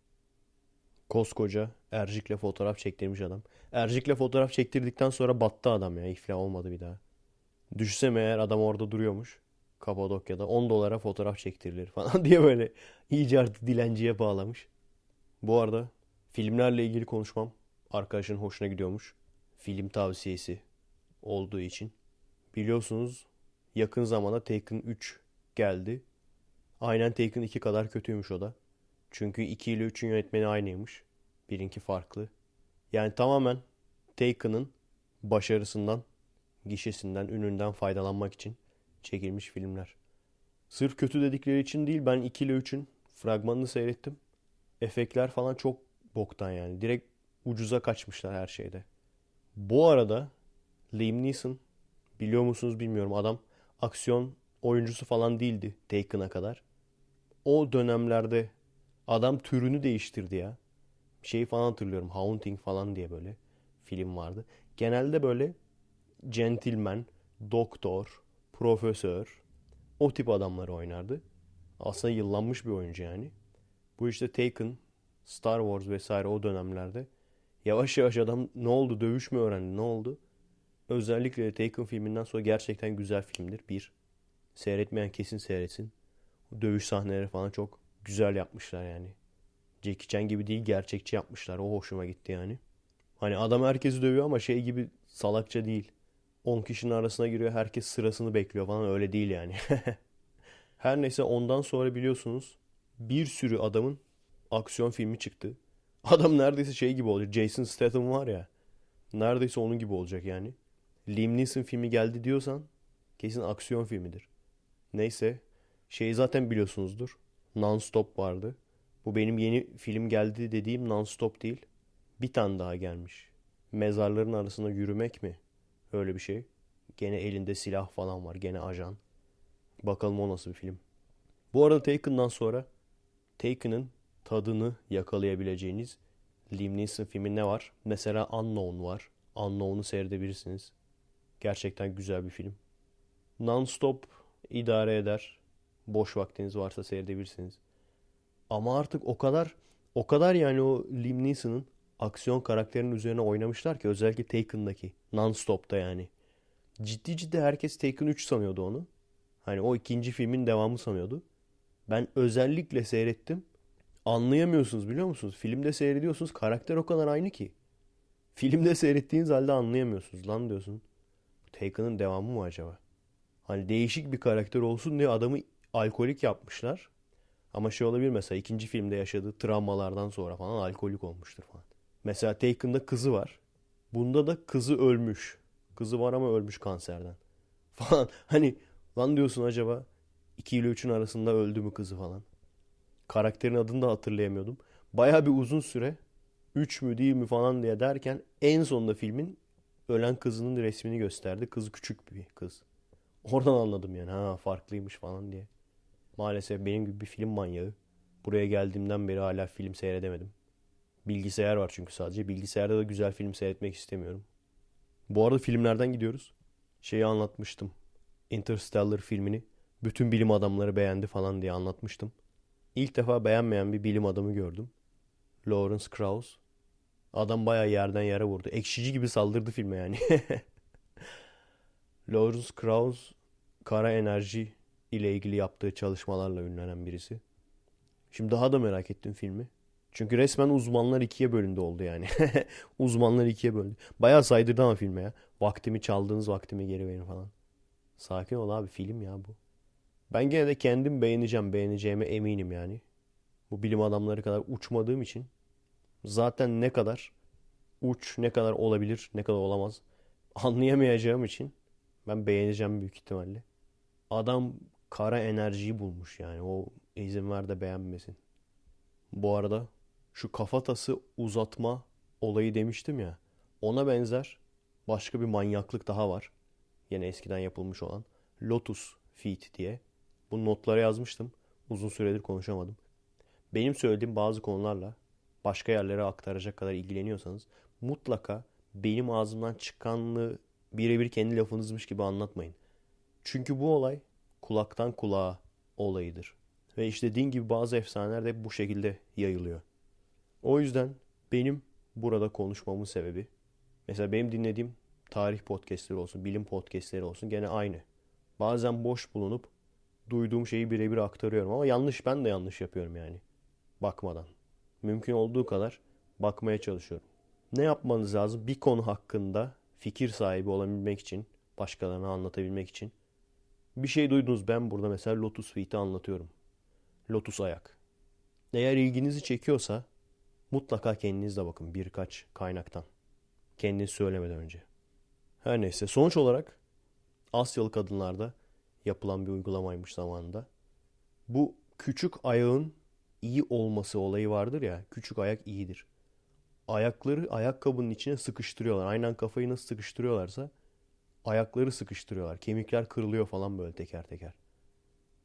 Koskoca Ercik'le fotoğraf çektirmiş adam. Ercik'le fotoğraf çektirdikten sonra battı adam ya. İflah olmadı bir daha. Düşsem eğer adam orada duruyormuş. Kapadokya'da 10 dolara fotoğraf çektirilir falan diye böyle iyice artık dilenciye bağlamış. Bu arada filmlerle ilgili konuşmam arkadaşın hoşuna gidiyormuş. Film tavsiyesi olduğu için. Biliyorsunuz yakın zamanda Taken 3 geldi. Aynen Taken 2 kadar kötüymüş o da. Çünkü 2 ile 3'ün yönetmeni aynıymış. Birinki farklı. Yani tamamen Taken'ın başarısından, gişesinden, ününden faydalanmak için çekilmiş filmler. Sırf kötü dedikleri için değil ben 2 ile 3'ün fragmanını seyrettim. Efektler falan çok boktan yani. Direkt ucuza kaçmışlar her şeyde. Bu arada Liam Neeson biliyor musunuz bilmiyorum adam aksiyon oyuncusu falan değildi Taken'a kadar. O dönemlerde adam türünü değiştirdi ya. Şeyi falan hatırlıyorum. Haunting falan diye böyle film vardı. Genelde böyle gentleman, doktor, profesör o tip adamları oynardı. Aslında yıllanmış bir oyuncu yani. Bu işte Taken, Star Wars vesaire o dönemlerde yavaş yavaş adam ne oldu dövüş mü öğrendi ne oldu? Özellikle Taken filminden sonra gerçekten güzel filmdir. Bir, seyretmeyen kesin seyretsin. Dövüş sahneleri falan çok güzel yapmışlar yani. Jackie Chan gibi değil gerçekçi yapmışlar. O hoşuma gitti yani. Hani adam herkesi dövüyor ama şey gibi salakça değil. 10 kişinin arasına giriyor herkes sırasını bekliyor falan öyle değil yani. Her neyse ondan sonra biliyorsunuz bir sürü adamın aksiyon filmi çıktı. Adam neredeyse şey gibi olacak. Jason Statham var ya. Neredeyse onun gibi olacak yani. Liam Neeson filmi geldi diyorsan kesin aksiyon filmidir. Neyse. Şeyi zaten biliyorsunuzdur. Non-Stop vardı. Bu benim yeni film geldi dediğim Non-Stop değil. Bir tane daha gelmiş. Mezarların arasında yürümek mi? Öyle bir şey. Gene elinde silah falan var. Gene ajan. Bakalım o nasıl bir film. Bu arada Taken'dan sonra Taken'ın tadını yakalayabileceğiniz Liam Neeson filmi ne var? Mesela Unknown var. Unknown'u seyredebilirsiniz. Gerçekten güzel bir film. Non-stop idare eder. Boş vaktiniz varsa seyredebilirsiniz. Ama artık o kadar o kadar yani o Liam Neeson'ın aksiyon karakterinin üzerine oynamışlar ki özellikle Taken'daki non-stop'ta yani. Ciddi ciddi herkes Taken 3 sanıyordu onu. Hani o ikinci filmin devamı sanıyordu. Ben özellikle seyrettim. Anlayamıyorsunuz biliyor musunuz? Filmde seyrediyorsunuz karakter o kadar aynı ki. Filmde seyrettiğiniz halde anlayamıyorsunuz. Lan diyorsun. Taken'ın devamı mı acaba? Hani değişik bir karakter olsun diye adamı alkolik yapmışlar. Ama şey olabilir mesela ikinci filmde yaşadığı travmalardan sonra falan alkolik olmuştur falan. Mesela Taken'da kızı var. Bunda da kızı ölmüş. Kızı var ama ölmüş kanserden. Falan. Hani lan diyorsun acaba 2 ile 3'ün arasında öldü mü kızı falan. Karakterin adını da hatırlayamıyordum. Baya bir uzun süre 3 mü değil mi falan diye derken en sonunda filmin ölen kızının resmini gösterdi. Kız küçük bir kız. Oradan anladım yani ha farklıymış falan diye. Maalesef benim gibi bir film manyağı. Buraya geldiğimden beri hala film seyredemedim. Bilgisayar var çünkü sadece. Bilgisayarda da güzel film seyretmek istemiyorum. Bu arada filmlerden gidiyoruz. Şeyi anlatmıştım. Interstellar filmini. Bütün bilim adamları beğendi falan diye anlatmıştım. İlk defa beğenmeyen bir bilim adamı gördüm. Lawrence Krauss. Adam bayağı yerden yere vurdu. Ekşici gibi saldırdı filme yani. Lawrence Krauss kara enerji ile ilgili yaptığı çalışmalarla ünlenen birisi. Şimdi daha da merak ettim filmi. Çünkü resmen uzmanlar ikiye bölündü oldu yani. uzmanlar ikiye bölündü. Bayağı saydırdı ama filme ya. Vaktimi çaldığınız vaktimi geri verin falan. Sakin ol abi film ya bu. Ben gene de kendim beğeneceğim. Beğeneceğime eminim yani. Bu bilim adamları kadar uçmadığım için zaten ne kadar uç, ne kadar olabilir, ne kadar olamaz anlayamayacağım için ben beğeneceğim büyük ihtimalle. Adam kara enerjiyi bulmuş yani. O izin ver de beğenmesin. Bu arada şu kafatası uzatma olayı demiştim ya. Ona benzer başka bir manyaklık daha var. Yine eskiden yapılmış olan. Lotus Feet diye. Bu notlara yazmıştım. Uzun süredir konuşamadım. Benim söylediğim bazı konularla başka yerlere aktaracak kadar ilgileniyorsanız mutlaka benim ağzımdan çıkanlı birebir kendi lafınızmış gibi anlatmayın. Çünkü bu olay kulaktan kulağa olayıdır. Ve işte dediğim gibi bazı efsaneler de bu şekilde yayılıyor. O yüzden benim burada konuşmamın sebebi mesela benim dinlediğim tarih podcastleri olsun, bilim podcastleri olsun gene aynı. Bazen boş bulunup duyduğum şeyi birebir aktarıyorum ama yanlış ben de yanlış yapıyorum yani. Bakmadan. Mümkün olduğu kadar bakmaya çalışıyorum. Ne yapmanız lazım? Bir konu hakkında fikir sahibi olabilmek için, başkalarına anlatabilmek için. Bir şey duydunuz ben burada mesela Lotus Feet'i anlatıyorum. Lotus ayak. Eğer ilginizi çekiyorsa mutlaka kendiniz de bakın birkaç kaynaktan. Kendiniz söylemeden önce. Her neyse sonuç olarak Asyalı kadınlarda yapılan bir uygulamaymış zamanında. Bu küçük ayağın iyi olması olayı vardır ya. Küçük ayak iyidir. Ayakları ayakkabının içine sıkıştırıyorlar. Aynen kafayı nasıl sıkıştırıyorlarsa ayakları sıkıştırıyorlar. Kemikler kırılıyor falan böyle teker teker.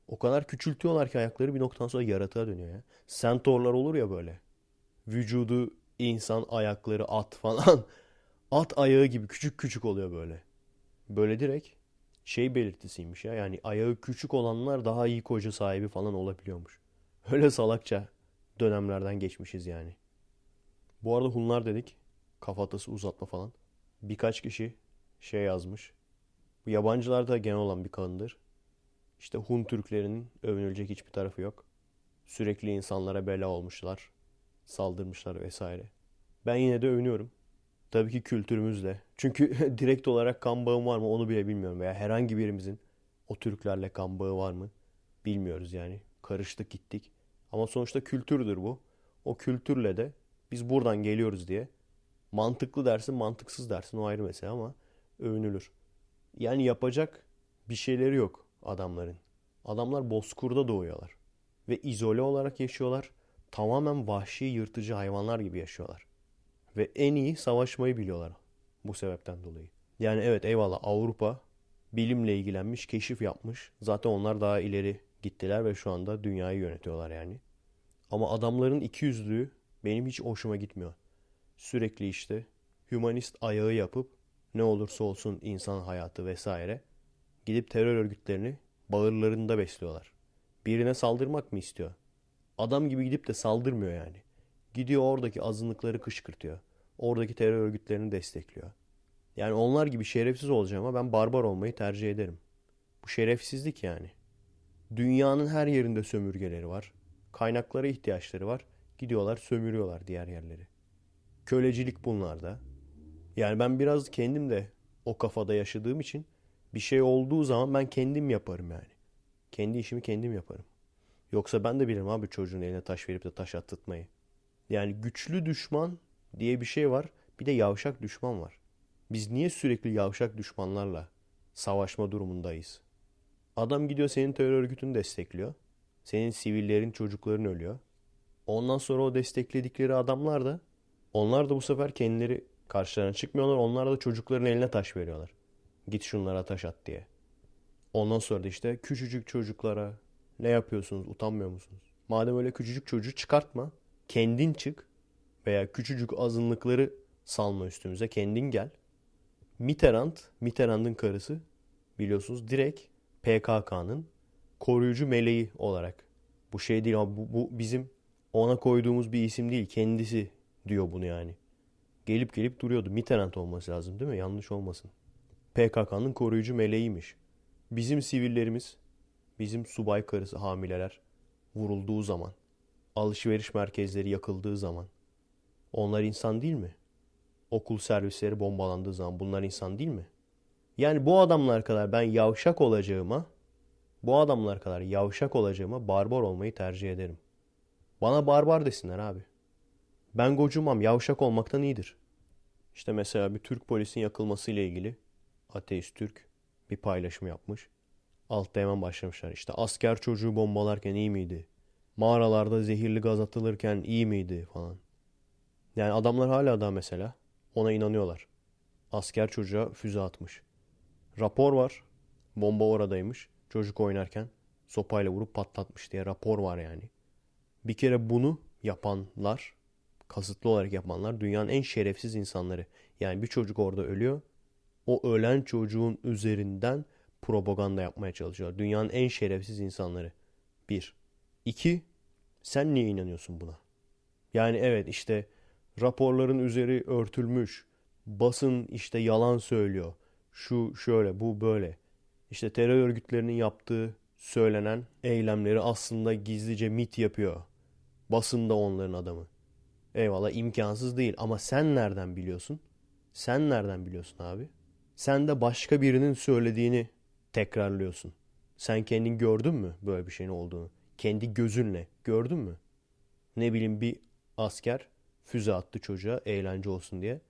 O kadar küçültüyorlar ki ayakları bir noktadan sonra yaratığa dönüyor ya. Sentorlar olur ya böyle. Vücudu insan ayakları at falan. At ayağı gibi küçük küçük oluyor böyle. Böyle direkt şey belirtisiymiş ya. Yani ayağı küçük olanlar daha iyi koca sahibi falan olabiliyormuş. Öyle salakça dönemlerden geçmişiz yani. Bu arada Hunlar dedik. Kafatası uzatma falan. Birkaç kişi şey yazmış. Bu yabancılarda genel olan bir kanıdır. İşte Hun Türklerinin övünülecek hiçbir tarafı yok. Sürekli insanlara bela olmuşlar. Saldırmışlar vesaire. Ben yine de övünüyorum. Tabii ki kültürümüzle. Çünkü direkt olarak kan bağım var mı onu bile bilmiyorum. Veya herhangi birimizin o Türklerle kan bağı var mı? Bilmiyoruz yani. Karıştık gittik. Ama sonuçta kültürdür bu. O kültürle de biz buradan geliyoruz diye mantıklı dersin mantıksız dersin o ayrı mesele ama övünülür. Yani yapacak bir şeyleri yok adamların. Adamlar bozkurda doğuyorlar. Ve izole olarak yaşıyorlar. Tamamen vahşi yırtıcı hayvanlar gibi yaşıyorlar. Ve en iyi savaşmayı biliyorlar bu sebepten dolayı. Yani evet eyvallah Avrupa bilimle ilgilenmiş, keşif yapmış. Zaten onlar daha ileri gittiler ve şu anda dünyayı yönetiyorlar yani. Ama adamların iki yüzlüğü benim hiç hoşuma gitmiyor. Sürekli işte humanist ayağı yapıp ne olursa olsun insan hayatı vesaire gidip terör örgütlerini bağırlarında besliyorlar. Birine saldırmak mı istiyor? Adam gibi gidip de saldırmıyor yani. Gidiyor oradaki azınlıkları kışkırtıyor. Oradaki terör örgütlerini destekliyor. Yani onlar gibi şerefsiz olacağıma ben barbar olmayı tercih ederim. Bu şerefsizlik yani. Dünyanın her yerinde sömürgeleri var. Kaynaklara ihtiyaçları var. Gidiyorlar sömürüyorlar diğer yerleri. Kölecilik bunlarda. Yani ben biraz kendim de o kafada yaşadığım için bir şey olduğu zaman ben kendim yaparım yani. Kendi işimi kendim yaparım. Yoksa ben de bilirim abi çocuğun eline taş verip de taş attırtmayı. Yani güçlü düşman diye bir şey var. Bir de yavşak düşman var. Biz niye sürekli yavşak düşmanlarla savaşma durumundayız? Adam gidiyor senin terör örgütünü destekliyor. Senin sivillerin, çocukların ölüyor. Ondan sonra o destekledikleri adamlar da onlar da bu sefer kendileri karşılarına çıkmıyorlar. Onlar da çocukların eline taş veriyorlar. Git şunlara taş at diye. Ondan sonra da işte küçücük çocuklara ne yapıyorsunuz utanmıyor musunuz? Madem öyle küçücük çocuğu çıkartma. Kendin çık. Veya küçücük azınlıkları salma üstümüze. Kendin gel. Mitterrand, Mitterrand'ın karısı biliyorsunuz direkt PKK'nın koruyucu meleği olarak. Bu şey değil ama bu, bu bizim ona koyduğumuz bir isim değil. Kendisi diyor bunu yani. Gelip gelip duruyordu. Mitterrand olması lazım değil mi? Yanlış olmasın. PKK'nın koruyucu meleğiymiş. Bizim sivillerimiz, bizim subay karısı hamileler vurulduğu zaman, alışveriş merkezleri yakıldığı zaman onlar insan değil mi? Okul servisleri bombalandığı zaman bunlar insan değil mi? Yani bu adamlar kadar ben yavşak olacağıma, bu adamlar kadar yavşak olacağıma barbar olmayı tercih ederim. Bana barbar desinler abi. Ben gocumam, yavşak olmaktan iyidir. İşte mesela bir Türk polisin yakılması ile ilgili ateist Türk bir paylaşım yapmış. Altta hemen başlamışlar. İşte asker çocuğu bombalarken iyi miydi? Mağaralarda zehirli gaz atılırken iyi miydi falan. Yani adamlar hala da mesela ona inanıyorlar. Asker çocuğa füze atmış. Rapor var. Bomba oradaymış. Çocuk oynarken sopayla vurup patlatmış diye rapor var yani. Bir kere bunu yapanlar, kasıtlı olarak yapanlar dünyanın en şerefsiz insanları. Yani bir çocuk orada ölüyor. O ölen çocuğun üzerinden propaganda yapmaya çalışıyor. Dünyanın en şerefsiz insanları. Bir. İki. Sen niye inanıyorsun buna? Yani evet işte raporların üzeri örtülmüş. Basın işte yalan söylüyor. Şu şöyle bu böyle. İşte terör örgütlerinin yaptığı söylenen eylemleri aslında gizlice mit yapıyor. Basın da onların adamı. Eyvallah imkansız değil ama sen nereden biliyorsun? Sen nereden biliyorsun abi? Sen de başka birinin söylediğini tekrarlıyorsun. Sen kendin gördün mü böyle bir şeyin olduğunu? Kendi gözünle gördün mü? Ne bileyim bir asker füze attı çocuğa eğlence olsun diye.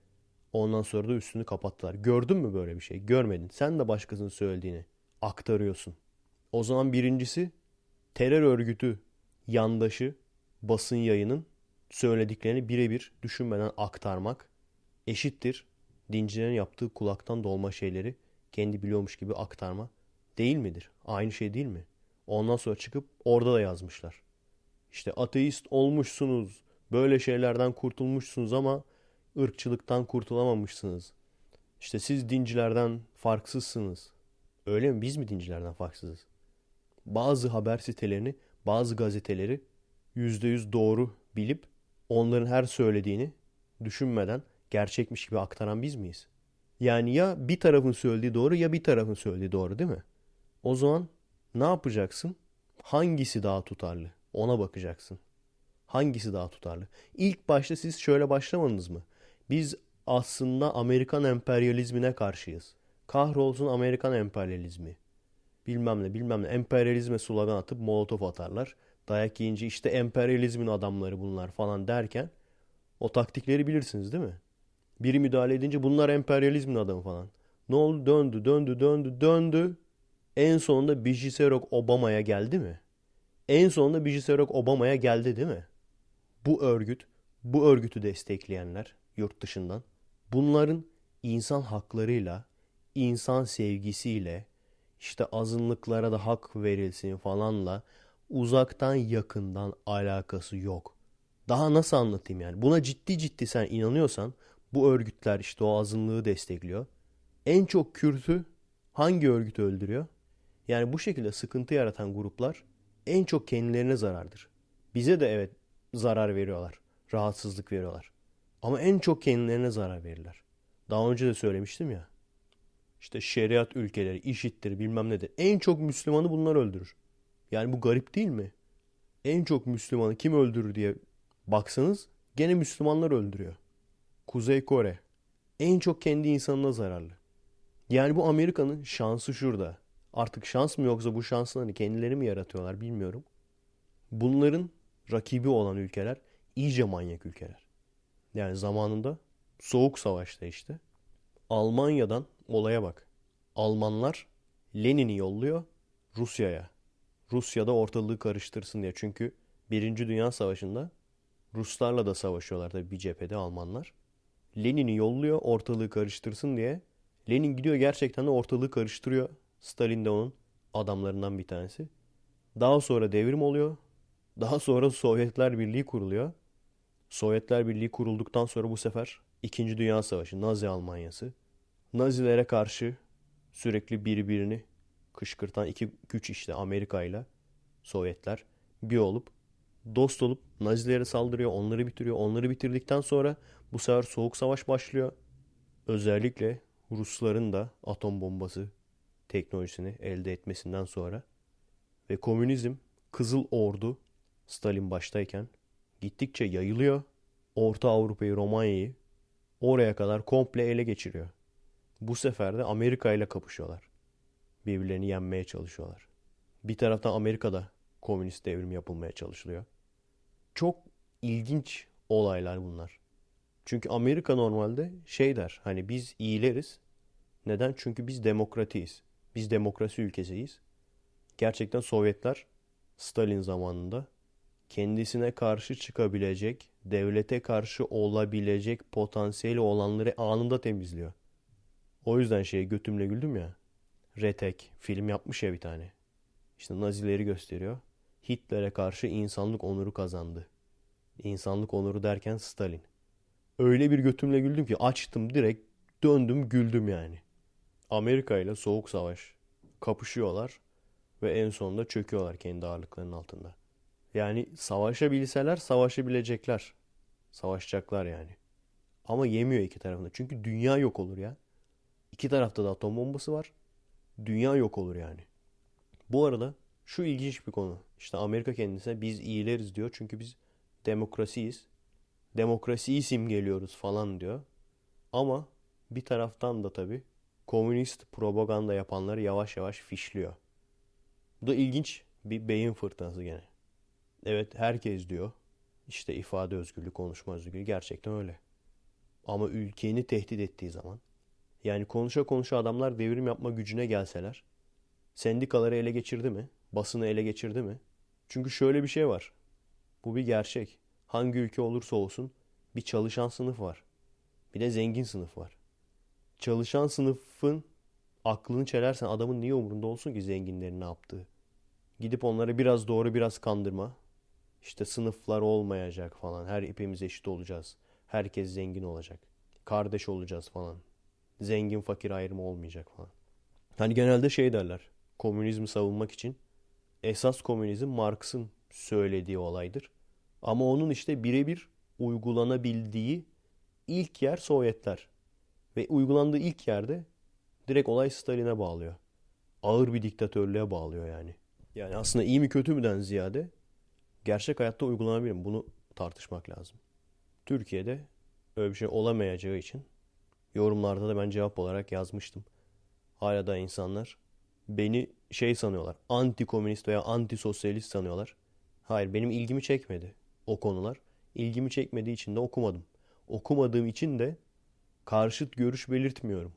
Ondan sonra da üstünü kapattılar. Gördün mü böyle bir şey? Görmedin. Sen de başkasının söylediğini aktarıyorsun. O zaman birincisi terör örgütü yandaşı basın yayının söylediklerini birebir düşünmeden aktarmak eşittir. Dincilerin yaptığı kulaktan dolma şeyleri kendi biliyormuş gibi aktarma değil midir? Aynı şey değil mi? Ondan sonra çıkıp orada da yazmışlar. İşte ateist olmuşsunuz, böyle şeylerden kurtulmuşsunuz ama ırkçılıktan kurtulamamışsınız. İşte siz dincilerden farksızsınız. Öyle mi? Biz mi dincilerden farksızız? Bazı haber sitelerini, bazı gazeteleri %100 doğru bilip onların her söylediğini düşünmeden gerçekmiş gibi aktaran biz miyiz? Yani ya bir tarafın söylediği doğru ya bir tarafın söylediği doğru değil mi? O zaman ne yapacaksın? Hangisi daha tutarlı? Ona bakacaksın. Hangisi daha tutarlı? İlk başta siz şöyle başlamadınız mı? Biz aslında Amerikan emperyalizmine karşıyız. Kahrolsun Amerikan emperyalizmi. bilmem ne bilmem ne emperyalizme slogan atıp molotof atarlar. Dayak yiyince işte emperyalizmin adamları bunlar falan derken o taktikleri bilirsiniz değil mi? Biri müdahale edince bunlar emperyalizmin adamı falan. Ne oldu? Döndü, döndü, döndü, döndü. En sonunda Bijiserok Obama'ya geldi mi? En sonunda Bijiserok Obama'ya geldi değil mi? Bu örgüt, bu örgütü destekleyenler yurt dışından bunların insan haklarıyla, insan sevgisiyle, işte azınlıklara da hak verilsin falanla uzaktan yakından alakası yok. Daha nasıl anlatayım yani? Buna ciddi ciddi sen inanıyorsan bu örgütler işte o azınlığı destekliyor. En çok Kürt'ü hangi örgüt öldürüyor? Yani bu şekilde sıkıntı yaratan gruplar en çok kendilerine zarardır. Bize de evet zarar veriyorlar. Rahatsızlık veriyorlar. Ama en çok kendilerine zarar verirler. Daha önce de söylemiştim ya. İşte şeriat ülkeleri, işittir bilmem nedir. En çok Müslümanı bunlar öldürür. Yani bu garip değil mi? En çok Müslümanı kim öldürür diye baksanız gene Müslümanlar öldürüyor. Kuzey Kore en çok kendi insanına zararlı. Yani bu Amerika'nın şansı şurada. Artık şans mı yoksa bu şanslarını kendileri mi yaratıyorlar bilmiyorum. Bunların rakibi olan ülkeler iyice manyak ülkeler. Yani zamanında Soğuk Savaş'ta işte Almanya'dan olaya bak. Almanlar Lenin'i yolluyor Rusya'ya. Rusya'da ortalığı karıştırsın diye. Çünkü Birinci Dünya Savaşı'nda Ruslarla da savaşıyorlar tabii bir cephede Almanlar. Lenin'i yolluyor ortalığı karıştırsın diye. Lenin gidiyor gerçekten de ortalığı karıştırıyor. Stalin de onun adamlarından bir tanesi. Daha sonra devrim oluyor. Daha sonra Sovyetler Birliği kuruluyor. Sovyetler Birliği kurulduktan sonra bu sefer İkinci Dünya Savaşı, Nazi Almanyası. Nazilere karşı sürekli birbirini kışkırtan iki güç işte Amerika ile Sovyetler bir olup dost olup Nazilere saldırıyor, onları bitiriyor. Onları bitirdikten sonra bu sefer Soğuk Savaş başlıyor. Özellikle Rusların da atom bombası teknolojisini elde etmesinden sonra ve komünizm Kızıl Ordu Stalin baştayken gittikçe yayılıyor. Orta Avrupa'yı, Romanya'yı oraya kadar komple ele geçiriyor. Bu sefer de Amerika ile kapışıyorlar. Birbirlerini yenmeye çalışıyorlar. Bir taraftan Amerika'da komünist devrim yapılmaya çalışılıyor. Çok ilginç olaylar bunlar. Çünkü Amerika normalde şey der hani biz iyileriz. Neden? Çünkü biz demokratiyiz. Biz demokrasi ülkesiyiz. Gerçekten Sovyetler Stalin zamanında kendisine karşı çıkabilecek, devlete karşı olabilecek potansiyeli olanları anında temizliyor. O yüzden şey götümle güldüm ya. Retek film yapmış ya bir tane. İşte Nazileri gösteriyor. Hitler'e karşı insanlık onuru kazandı. İnsanlık onuru derken Stalin. Öyle bir götümle güldüm ki açtım direkt döndüm güldüm yani. Amerika ile Soğuk Savaş kapışıyorlar ve en sonunda çöküyorlar kendi ağırlıklarının altında. Yani savaşabilseler savaşabilecekler. Savaşacaklar yani. Ama yemiyor iki tarafında. Çünkü dünya yok olur ya. İki tarafta da atom bombası var. Dünya yok olur yani. Bu arada şu ilginç bir konu. İşte Amerika kendisine biz iyileriz diyor. Çünkü biz demokrasiyiz. Demokrasiyi simgeliyoruz falan diyor. Ama bir taraftan da tabii komünist propaganda yapanları yavaş yavaş fişliyor. Bu da ilginç bir beyin fırtınası gene. Evet herkes diyor. İşte ifade özgürlüğü, konuşma özgürlüğü gerçekten öyle. Ama ülkeni tehdit ettiği zaman yani konuşa konuşa adamlar devrim yapma gücüne gelseler sendikaları ele geçirdi mi? Basını ele geçirdi mi? Çünkü şöyle bir şey var. Bu bir gerçek. Hangi ülke olursa olsun bir çalışan sınıf var. Bir de zengin sınıf var. Çalışan sınıfın aklını çelersen adamın niye umurunda olsun ki zenginlerin ne yaptığı? Gidip onları biraz doğru biraz kandırma. İşte sınıflar olmayacak falan. Her ipimiz eşit olacağız. Herkes zengin olacak. Kardeş olacağız falan. Zengin fakir ayrımı olmayacak falan. Hani genelde şey derler. Komünizmi savunmak için. Esas komünizm Marx'ın söylediği olaydır. Ama onun işte birebir uygulanabildiği ilk yer Sovyetler. Ve uygulandığı ilk yerde direkt olay Stalin'e bağlıyor. Ağır bir diktatörlüğe bağlıyor yani. Yani aslında iyi mi kötü müden ziyade gerçek hayatta uygulanabilir mi? Bunu tartışmak lazım. Türkiye'de öyle bir şey olamayacağı için yorumlarda da ben cevap olarak yazmıştım. Hala da insanlar beni şey sanıyorlar. Anti komünist veya anti sosyalist sanıyorlar. Hayır benim ilgimi çekmedi o konular. İlgimi çekmediği için de okumadım. Okumadığım için de karşıt görüş belirtmiyorum.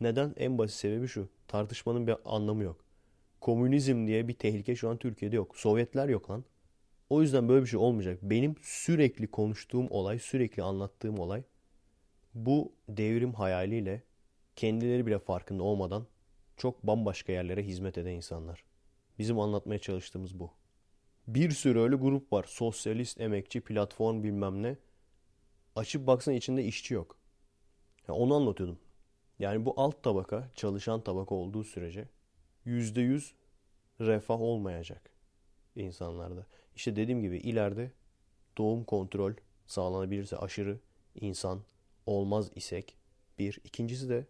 Neden? En basit sebebi şu. Tartışmanın bir anlamı yok. Komünizm diye bir tehlike şu an Türkiye'de yok. Sovyetler yok lan. O yüzden böyle bir şey olmayacak. Benim sürekli konuştuğum olay, sürekli anlattığım olay bu devrim hayaliyle kendileri bile farkında olmadan çok bambaşka yerlere hizmet eden insanlar. Bizim anlatmaya çalıştığımız bu. Bir sürü öyle grup var. Sosyalist, emekçi, platform bilmem ne. Açıp baksan içinde işçi yok. Ya onu anlatıyordum. Yani bu alt tabaka, çalışan tabaka olduğu sürece yüzde yüz refah olmayacak insanlarda. İşte dediğim gibi ileride doğum kontrol sağlanabilirse aşırı insan olmaz isek bir. ikincisi de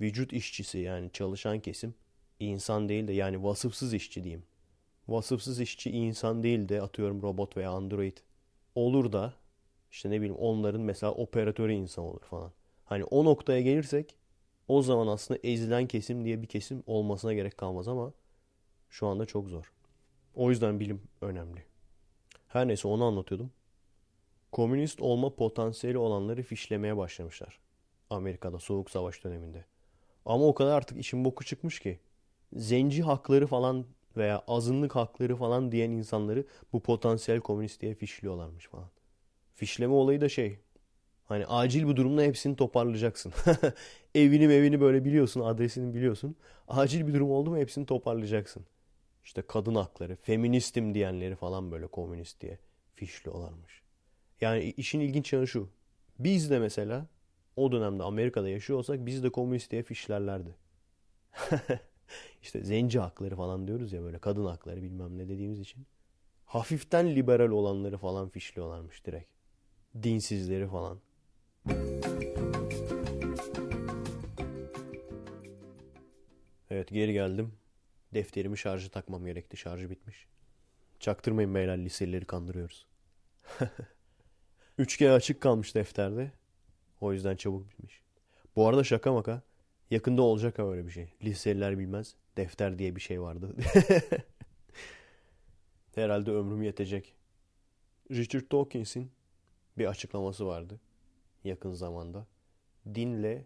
vücut işçisi yani çalışan kesim insan değil de yani vasıfsız işçi diyeyim. Vasıfsız işçi insan değil de atıyorum robot veya android olur da işte ne bileyim onların mesela operatörü insan olur falan. Hani o noktaya gelirsek o zaman aslında ezilen kesim diye bir kesim olmasına gerek kalmaz ama şu anda çok zor. O yüzden bilim önemli. Her neyse onu anlatıyordum. Komünist olma potansiyeli olanları fişlemeye başlamışlar. Amerika'da Soğuk Savaş döneminde. Ama o kadar artık işin boku çıkmış ki. Zenci hakları falan veya azınlık hakları falan diyen insanları bu potansiyel komünist diye fişliyorlarmış falan. Fişleme olayı da şey. Hani acil bir durumda hepsini toparlayacaksın. evini evini böyle biliyorsun, adresini biliyorsun. Acil bir durum oldu mu hepsini toparlayacaksın. İşte kadın hakları, feministim diyenleri falan böyle komünist diye fişliyorlarmış. Yani işin ilginç yanı şu. Biz de mesela o dönemde Amerika'da yaşıyor olsak biz de komünist diye fişlerlerdi. İşte zenci hakları falan diyoruz ya böyle kadın hakları bilmem ne dediğimiz için. Hafiften liberal olanları falan fişliyorlarmış direkt. Dinsizleri falan. Evet geri geldim. Defterimi şarjı takmam gerekti. Şarjı bitmiş. Çaktırmayın beyler liselileri kandırıyoruz. Üçgen açık kalmış defterde. O yüzden çabuk bitmiş. Bu arada şaka maka. Yakında olacak ha öyle bir şey. Liseliler bilmez. Defter diye bir şey vardı. Herhalde ömrüm yetecek. Richard Dawkins'in bir açıklaması vardı. Yakın zamanda. Dinle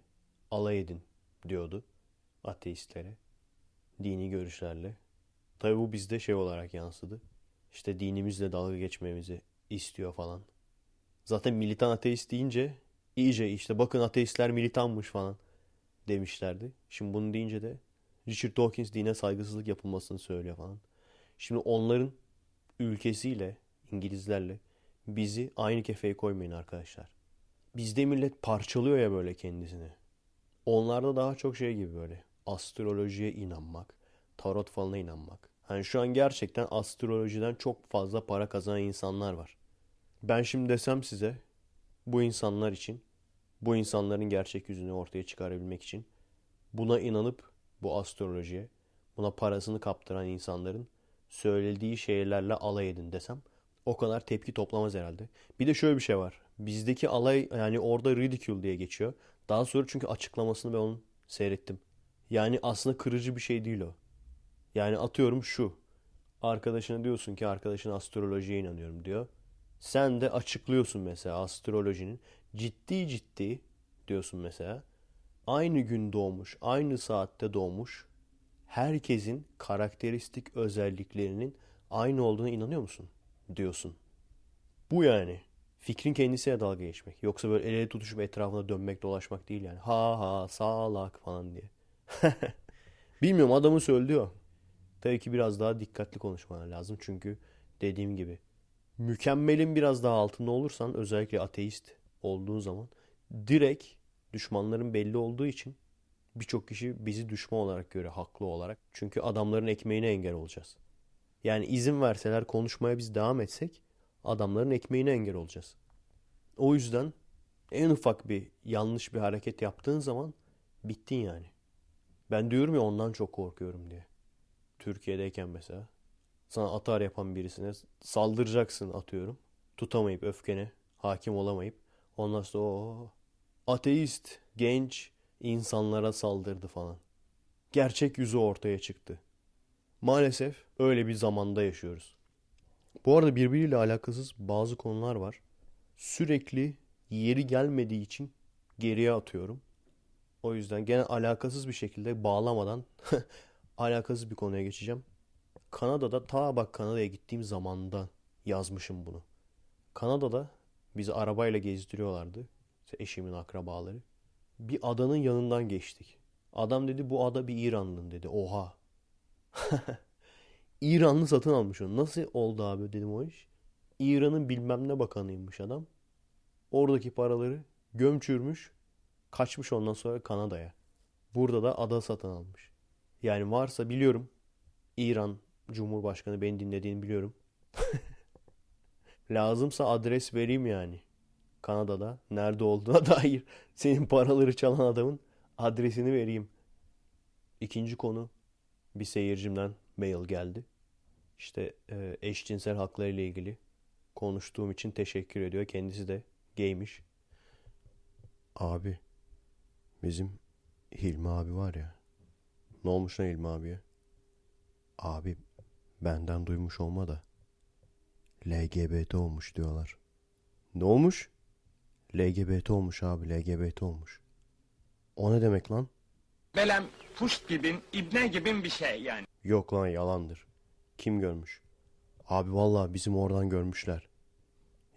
alay edin diyordu ateistlere. Dini görüşlerle. Tabi bu bizde şey olarak yansıdı. İşte dinimizle dalga geçmemizi istiyor falan. Zaten militan ateist deyince iyice işte bakın ateistler militanmış falan demişlerdi. Şimdi bunu deyince de Richard Dawkins dine saygısızlık yapılmasını söylüyor falan. Şimdi onların ülkesiyle, İngilizlerle bizi aynı kefeye koymayın arkadaşlar. Bizde millet parçalıyor ya böyle kendisini. Onlarda daha çok şey gibi böyle astrolojiye inanmak, tarot falına inanmak. Hani şu an gerçekten astrolojiden çok fazla para kazanan insanlar var. Ben şimdi desem size bu insanlar için, bu insanların gerçek yüzünü ortaya çıkarabilmek için buna inanıp bu astrolojiye, buna parasını kaptıran insanların söylediği şeylerle alay edin desem o kadar tepki toplamaz herhalde. Bir de şöyle bir şey var. Bizdeki alay yani orada ridicule diye geçiyor. Daha sonra çünkü açıklamasını ben onun seyrettim. Yani aslında kırıcı bir şey değil o. Yani atıyorum şu. Arkadaşına diyorsun ki arkadaşın astrolojiye inanıyorum diyor. Sen de açıklıyorsun mesela astrolojinin ciddi ciddi diyorsun mesela. Aynı gün doğmuş, aynı saatte doğmuş herkesin karakteristik özelliklerinin aynı olduğuna inanıyor musun? Diyorsun. Bu yani. Fikrin kendisiyle dalga geçmek. Yoksa böyle el ele tutuşup etrafında dönmek dolaşmak değil yani. Ha ha sağlak falan diye. Bilmiyorum adamın söylüyor. Tabii ki biraz daha dikkatli konuşman lazım. Çünkü dediğim gibi mükemmelin biraz daha altında olursan özellikle ateist olduğun zaman direkt düşmanların belli olduğu için birçok kişi bizi düşman olarak görüyor haklı olarak. Çünkü adamların ekmeğine engel olacağız. Yani izin verseler konuşmaya biz devam etsek adamların ekmeğine engel olacağız. O yüzden en ufak bir yanlış bir hareket yaptığın zaman bittin yani. Ben diyorum ya ondan çok korkuyorum diye. Türkiye'deyken mesela sana atar yapan birisine saldıracaksın atıyorum. Tutamayıp öfkene hakim olamayıp ondan sonra o ateist genç insanlara saldırdı falan. Gerçek yüzü ortaya çıktı. Maalesef öyle bir zamanda yaşıyoruz. Bu arada birbiriyle alakasız bazı konular var. Sürekli yeri gelmediği için geriye atıyorum. O yüzden gene alakasız bir şekilde bağlamadan alakasız bir konuya geçeceğim. Kanada'da ta bak Kanada'ya gittiğim zamanda yazmışım bunu. Kanada'da bizi arabayla gezdiriyorlardı. İşte eşimin akrabaları. Bir adanın yanından geçtik. Adam dedi bu ada bir İranlı dedi. Oha. İranlı satın almış onu. Nasıl oldu abi dedim o iş. İran'ın bilmem ne bakanıymış adam. Oradaki paraları gömçürmüş. Kaçmış ondan sonra Kanada'ya. Burada da ada satın almış. Yani varsa biliyorum. İran Cumhurbaşkanı beni dinlediğini biliyorum. Lazımsa adres vereyim yani. Kanada'da nerede olduğuna dair senin paraları çalan adamın adresini vereyim. İkinci konu bir seyircimden mail geldi. İşte e, eşcinsel hakları ile ilgili konuştuğum için teşekkür ediyor. Kendisi de gaymiş. Abi bizim Hilmi abi var ya. Ne olmuş lan Hilmi abiye? Abi benden duymuş olma da LGBT olmuş diyorlar. Ne olmuş? LGBT olmuş abi LGBT olmuş. O ne demek lan? Belem puşt gibin, ibne gibin bir şey yani. Yok lan yalandır. Kim görmüş? Abi vallahi bizim oradan görmüşler.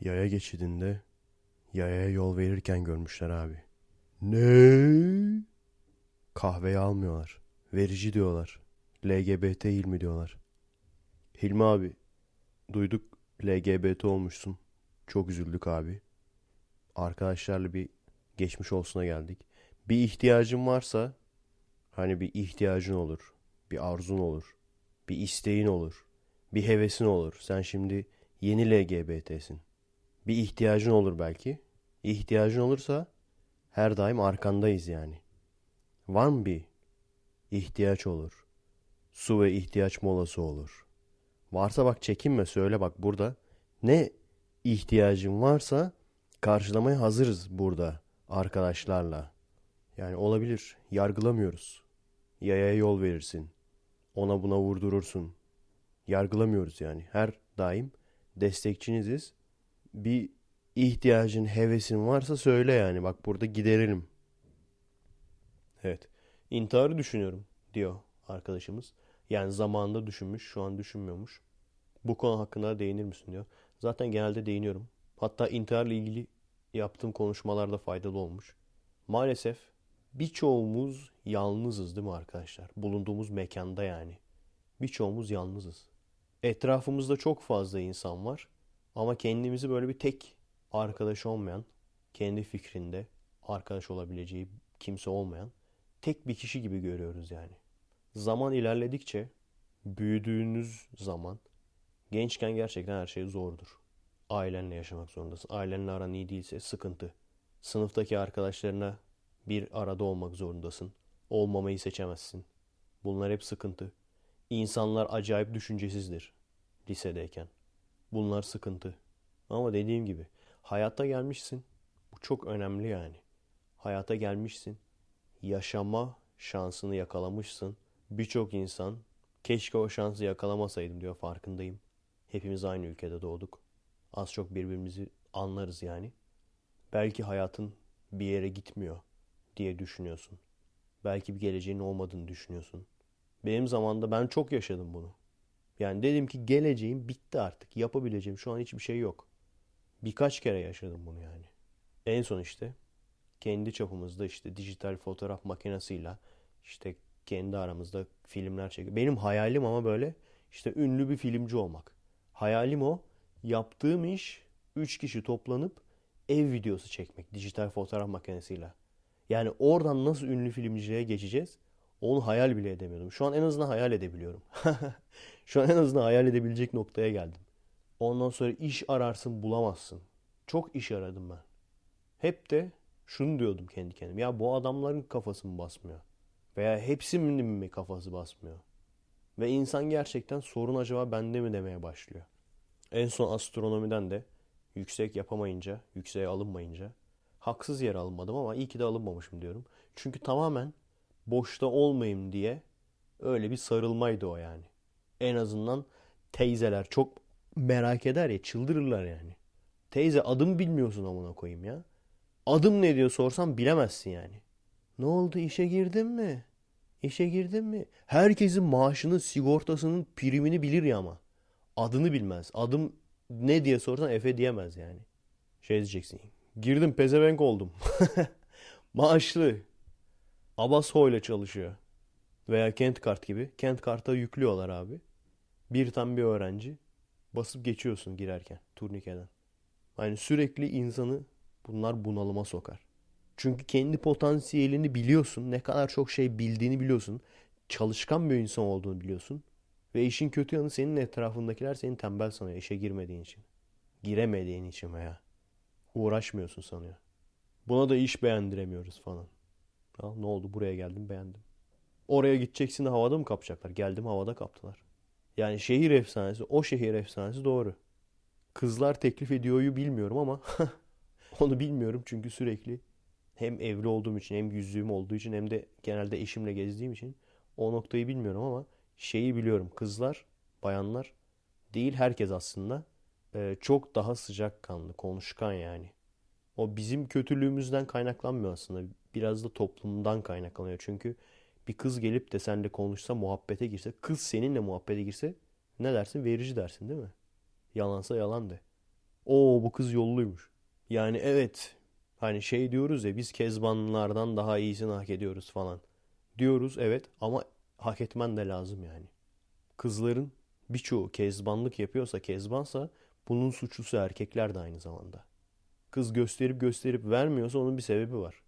Yaya geçidinde yayaya yol verirken görmüşler abi. Ne? Kahveyi almıyorlar. Verici diyorlar. LGBT Hilmi diyorlar. Hilmi abi duyduk LGBT olmuşsun. Çok üzüldük abi. Arkadaşlarla bir geçmiş olsuna geldik. Bir ihtiyacın varsa hani bir ihtiyacın olur. Bir arzun olur. Bir isteğin olur. Bir hevesin olur. Sen şimdi yeni LGBT'sin. Bir ihtiyacın olur belki. İhtiyacın olursa her daim arkandayız yani. Var mı bir ihtiyaç olur? Su ve ihtiyaç molası olur. Varsa bak çekinme söyle bak burada. Ne ihtiyacın varsa karşılamaya hazırız burada arkadaşlarla. Yani olabilir. Yargılamıyoruz. Yaya yol verirsin. Ona buna vurdurursun. Yargılamıyoruz yani. Her daim destekçiniziz. Bir ihtiyacın, hevesin varsa söyle yani. Bak burada giderelim. Evet. İntiharı düşünüyorum diyor arkadaşımız. Yani zamanında düşünmüş, şu an düşünmüyormuş. Bu konu hakkında değinir misin diyor. Zaten genelde değiniyorum. Hatta intiharla ilgili yaptığım konuşmalarda faydalı olmuş. Maalesef birçoğumuz yalnızız değil mi arkadaşlar? Bulunduğumuz mekanda yani. Birçoğumuz yalnızız. Etrafımızda çok fazla insan var. Ama kendimizi böyle bir tek arkadaş olmayan, kendi fikrinde arkadaş olabileceği kimse olmayan tek bir kişi gibi görüyoruz yani. Zaman ilerledikçe büyüdüğünüz zaman gençken gerçekten her şey zordur. Ailenle yaşamak zorundasın. Ailenle aran iyi değilse sıkıntı. Sınıftaki arkadaşlarına bir arada olmak zorundasın. Olmamayı seçemezsin. Bunlar hep sıkıntı. İnsanlar acayip düşüncesizdir lisedeyken. Bunlar sıkıntı. Ama dediğim gibi hayata gelmişsin. Bu çok önemli yani. Hayata gelmişsin. Yaşama şansını yakalamışsın. Birçok insan keşke o şansı yakalamasaydım diyor farkındayım. Hepimiz aynı ülkede doğduk. Az çok birbirimizi anlarız yani. Belki hayatın bir yere gitmiyor diye düşünüyorsun. Belki bir geleceğin olmadığını düşünüyorsun. Benim zamanında ben çok yaşadım bunu. Yani dedim ki geleceğim bitti artık. Yapabileceğim şu an hiçbir şey yok. Birkaç kere yaşadım bunu yani. En son işte kendi çapımızda işte dijital fotoğraf makinesiyle işte kendi aramızda filmler çekiyor. Benim hayalim ama böyle işte ünlü bir filmci olmak. Hayalim o. Yaptığım iş 3 kişi toplanıp ev videosu çekmek dijital fotoğraf makinesiyle. Yani oradan nasıl ünlü filmciliğe geçeceğiz? Onu hayal bile edemiyordum. Şu an en azından hayal edebiliyorum. Şu an en azından hayal edebilecek noktaya geldim. Ondan sonra iş ararsın bulamazsın. Çok iş aradım ben. Hep de şunu diyordum kendi kendime. Ya bu adamların kafası mı basmıyor? Veya hepsinin mi kafası basmıyor? Ve insan gerçekten sorun acaba bende mi demeye başlıyor. En son astronomiden de yüksek yapamayınca, yükseğe alınmayınca haksız yere alınmadım ama iyi ki de alınmamışım diyorum. Çünkü tamamen boşta olmayayım diye öyle bir sarılmaydı o yani. En azından teyzeler çok merak eder ya çıldırırlar yani. Teyze adım bilmiyorsun amına koyayım ya. Adım ne diyor sorsam bilemezsin yani. Ne oldu işe girdin mi? İşe girdin mi? Herkesin maaşının, sigortasının primini bilir ya ama. Adını bilmez. Adım ne diye sorsan Efe diyemez yani. Şey diyeceksin. Girdim pezevenk oldum. Maaşlı. Abaso ile çalışıyor. Veya Kent Kart gibi. Kent Kart'a yüklüyorlar abi. Bir tam bir öğrenci. Basıp geçiyorsun girerken turnikeden. Yani sürekli insanı bunlar bunalıma sokar. Çünkü kendi potansiyelini biliyorsun. Ne kadar çok şey bildiğini biliyorsun. Çalışkan bir insan olduğunu biliyorsun. Ve işin kötü yanı senin etrafındakiler seni tembel sanıyor işe girmediğin için. Giremediğin için veya uğraşmıyorsun sanıyor. Buna da iş beğendiremiyoruz falan. Ya ne oldu buraya geldim beğendim. Oraya gideceksin de havada mı kapacaklar? Geldim havada kaptılar. Yani şehir efsanesi o şehir efsanesi doğru. Kızlar teklif ediyoryu bilmiyorum ama onu bilmiyorum çünkü sürekli hem evli olduğum için hem yüzüğüm olduğu için hem de genelde eşimle gezdiğim için o noktayı bilmiyorum ama şeyi biliyorum. Kızlar, bayanlar değil herkes aslında e, çok daha sıcakkanlı, konuşkan yani. O bizim kötülüğümüzden kaynaklanmıyor aslında. Biraz da toplumdan kaynaklanıyor. Çünkü bir kız gelip de seninle konuşsa, muhabbete girse, kız seninle muhabbete girse ne dersin? Verici dersin değil mi? Yalansa yalan de. Oo bu kız yolluymuş. Yani evet hani şey diyoruz ya biz kezbanlardan daha iyisini hak ediyoruz falan. Diyoruz evet ama hak etmen de lazım yani. Kızların birçoğu kezbanlık yapıyorsa kezbansa bunun suçlusu erkekler de aynı zamanda. Kız gösterip gösterip vermiyorsa onun bir sebebi var.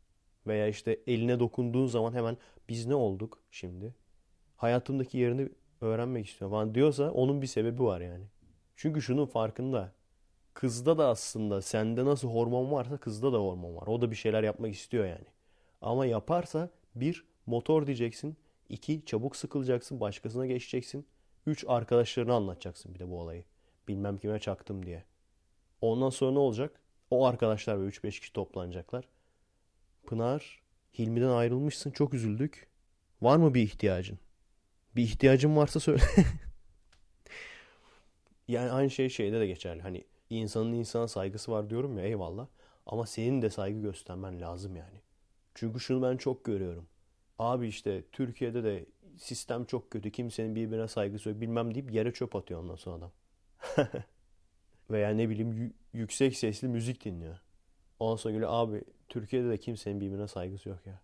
Veya işte eline dokunduğun zaman hemen biz ne olduk şimdi? Hayatımdaki yerini öğrenmek istiyorum falan diyorsa onun bir sebebi var yani. Çünkü şunun farkında. Kızda da aslında sende nasıl hormon varsa kızda da hormon var. O da bir şeyler yapmak istiyor yani. Ama yaparsa bir motor diyeceksin. iki çabuk sıkılacaksın. Başkasına geçeceksin. Üç arkadaşlarına anlatacaksın bir de bu olayı. Bilmem kime çaktım diye. Ondan sonra ne olacak? O arkadaşlar ve 3-5 kişi toplanacaklar. Pınar, Hilmi'den ayrılmışsın çok üzüldük. Var mı bir ihtiyacın? Bir ihtiyacın varsa söyle. yani aynı şey şeyde de geçerli. Hani insanın insana saygısı var diyorum ya eyvallah. Ama senin de saygı göstermen lazım yani. Çünkü şunu ben çok görüyorum. Abi işte Türkiye'de de sistem çok kötü. Kimsenin birbirine saygısı yok bilmem deyip yere çöp atıyor ondan sonra adam. Veya ne bileyim yüksek sesli müzik dinliyor. Ondan sonra geliyor abi Türkiye'de de kimsenin birbirine saygısı yok ya.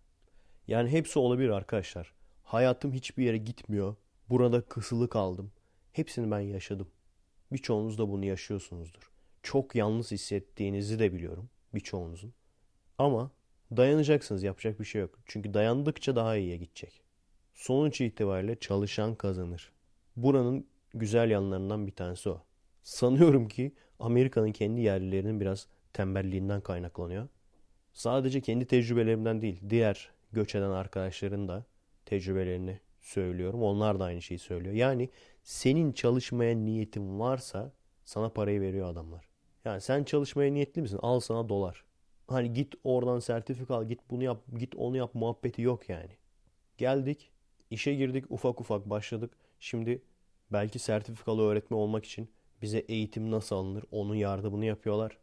Yani hepsi olabilir arkadaşlar. Hayatım hiçbir yere gitmiyor. Burada kısılı kaldım. Hepsini ben yaşadım. Birçoğunuz da bunu yaşıyorsunuzdur. Çok yalnız hissettiğinizi de biliyorum. Birçoğunuzun. Ama dayanacaksınız yapacak bir şey yok. Çünkü dayandıkça daha iyiye gidecek. Sonuç itibariyle çalışan kazanır. Buranın güzel yanlarından bir tanesi o. Sanıyorum ki Amerika'nın kendi yerlilerinin biraz tembelliğinden kaynaklanıyor. Sadece kendi tecrübelerimden değil, diğer göç eden arkadaşların da tecrübelerini söylüyorum. Onlar da aynı şeyi söylüyor. Yani senin çalışmaya niyetin varsa sana parayı veriyor adamlar. Yani sen çalışmaya niyetli misin? Al sana dolar. Hani git oradan sertifika al, git bunu yap, git onu yap muhabbeti yok yani. Geldik, işe girdik, ufak ufak başladık. Şimdi belki sertifikalı öğretmen olmak için bize eğitim nasıl alınır onun yardımını yapıyorlar.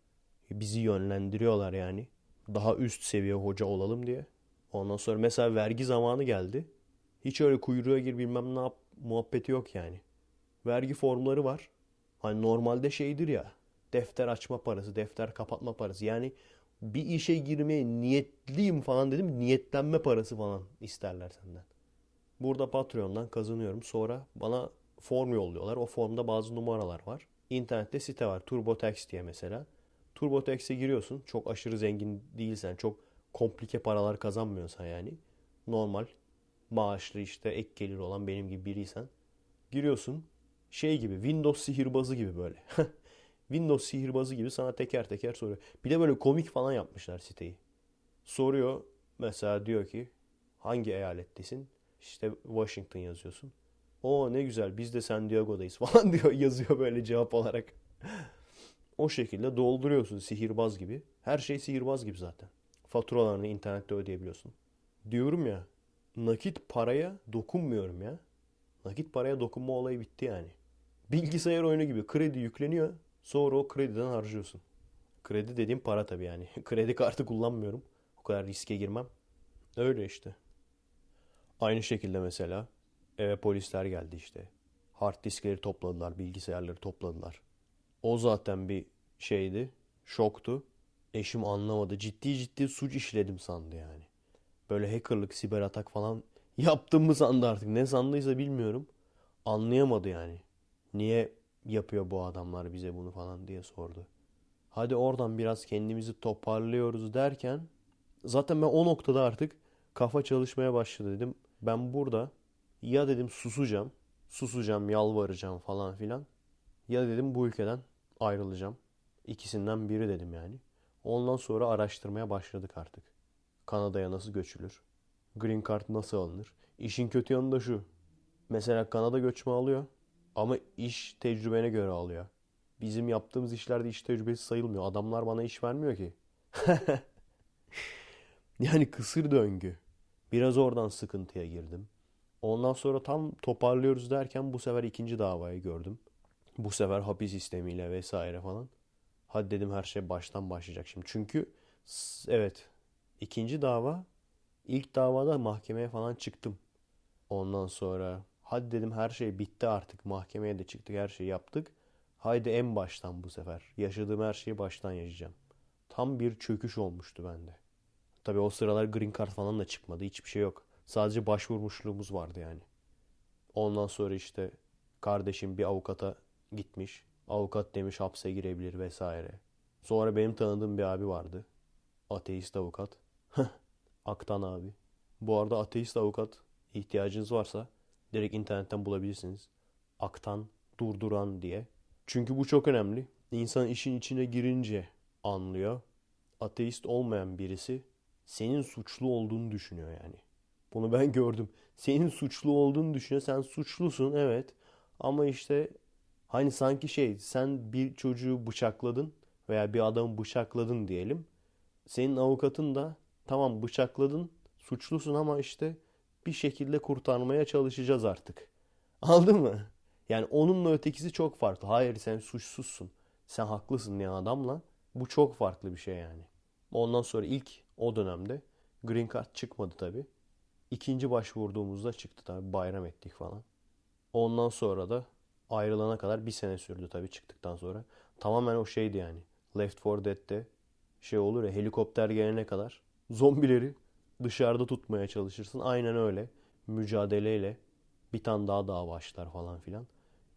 Bizi yönlendiriyorlar yani. Daha üst seviye hoca olalım diye. Ondan sonra mesela vergi zamanı geldi. Hiç öyle kuyruğa gir bilmem ne yap muhabbeti yok yani. Vergi formları var. Hani normalde şeydir ya. Defter açma parası, defter kapatma parası. Yani bir işe girmeye niyetliyim falan dedim. Niyetlenme parası falan isterler senden. Burada Patreon'dan kazanıyorum. Sonra bana form yolluyorlar. O formda bazı numaralar var. İnternette site var. TurboTax diye mesela. TurboTax'e giriyorsun. Çok aşırı zengin değilsen, çok komplike paralar kazanmıyorsan yani. Normal maaşlı işte ek gelir olan benim gibi biriysen. Giriyorsun. Şey gibi Windows sihirbazı gibi böyle. Windows sihirbazı gibi sana teker teker soruyor. Bir de böyle komik falan yapmışlar siteyi. Soruyor mesela diyor ki hangi eyalettesin? İşte Washington yazıyorsun. O ne güzel biz de San Diego'dayız falan diyor yazıyor böyle cevap olarak. o şekilde dolduruyorsun sihirbaz gibi. Her şey sihirbaz gibi zaten. Faturalarını internette ödeyebiliyorsun. Diyorum ya nakit paraya dokunmuyorum ya. Nakit paraya dokunma olayı bitti yani. Bilgisayar oyunu gibi kredi yükleniyor. Sonra o krediden harcıyorsun. Kredi dediğim para tabii yani. Kredi kartı kullanmıyorum. O kadar riske girmem. Öyle işte. Aynı şekilde mesela eve polisler geldi işte. Hard diskleri topladılar, bilgisayarları topladılar. O zaten bir şeydi, şoktu. Eşim anlamadı. Ciddi ciddi suç işledim sandı yani. Böyle hackerlık, siber atak falan yaptım mı sandı artık. Ne sandıysa bilmiyorum. Anlayamadı yani. Niye yapıyor bu adamlar bize bunu falan diye sordu. Hadi oradan biraz kendimizi toparlıyoruz derken zaten ben o noktada artık kafa çalışmaya başladı dedim. Ben burada ya dedim susacağım, susacağım, yalvaracağım falan filan. Ya dedim bu ülkeden ayrılacağım. İkisinden biri dedim yani. Ondan sonra araştırmaya başladık artık. Kanada'ya nasıl göçülür? Green Card nasıl alınır? İşin kötü yanı da şu. Mesela Kanada göçme alıyor ama iş tecrübene göre alıyor. Bizim yaptığımız işlerde iş tecrübesi sayılmıyor. Adamlar bana iş vermiyor ki. yani kısır döngü. Biraz oradan sıkıntıya girdim. Ondan sonra tam toparlıyoruz derken bu sefer ikinci davayı gördüm. Bu sefer hapis sistemiyle vesaire falan. Hadi dedim her şey baştan başlayacak şimdi. Çünkü evet ikinci dava ilk davada mahkemeye falan çıktım. Ondan sonra hadi dedim her şey bitti artık. Mahkemeye de çıktık her şeyi yaptık. Haydi en baştan bu sefer. Yaşadığım her şeyi baştan yaşayacağım. Tam bir çöküş olmuştu bende. Tabii o sıralar green card falan da çıkmadı. Hiçbir şey yok. Sadece başvurmuşluğumuz vardı yani. Ondan sonra işte kardeşim bir avukata gitmiş. Avukat demiş hapse girebilir vesaire. Sonra benim tanıdığım bir abi vardı. Ateist avukat. Aktan abi. Bu arada ateist avukat ihtiyacınız varsa direkt internetten bulabilirsiniz. Aktan durduran diye. Çünkü bu çok önemli. İnsan işin içine girince anlıyor. Ateist olmayan birisi senin suçlu olduğunu düşünüyor yani. Bunu ben gördüm. Senin suçlu olduğunu düşünüyor. Sen suçlusun evet. Ama işte hani sanki şey sen bir çocuğu bıçakladın veya bir adamı bıçakladın diyelim. Senin avukatın da tamam bıçakladın suçlusun ama işte bir şekilde kurtarmaya çalışacağız artık. Aldın mı? Yani onunla ötekisi çok farklı. Hayır sen suçsuzsun. Sen haklısın ya adamla. Bu çok farklı bir şey yani. Ondan sonra ilk o dönemde Green Card çıkmadı tabi. İkinci başvurduğumuzda çıktı tabi. Bayram ettik falan. Ondan sonra da ayrılana kadar bir sene sürdü tabi çıktıktan sonra. Tamamen o şeydi yani. Left 4 Dead'de şey olur ya helikopter gelene kadar zombileri dışarıda tutmaya çalışırsın. Aynen öyle. Mücadeleyle bir tane daha dava açtılar falan filan.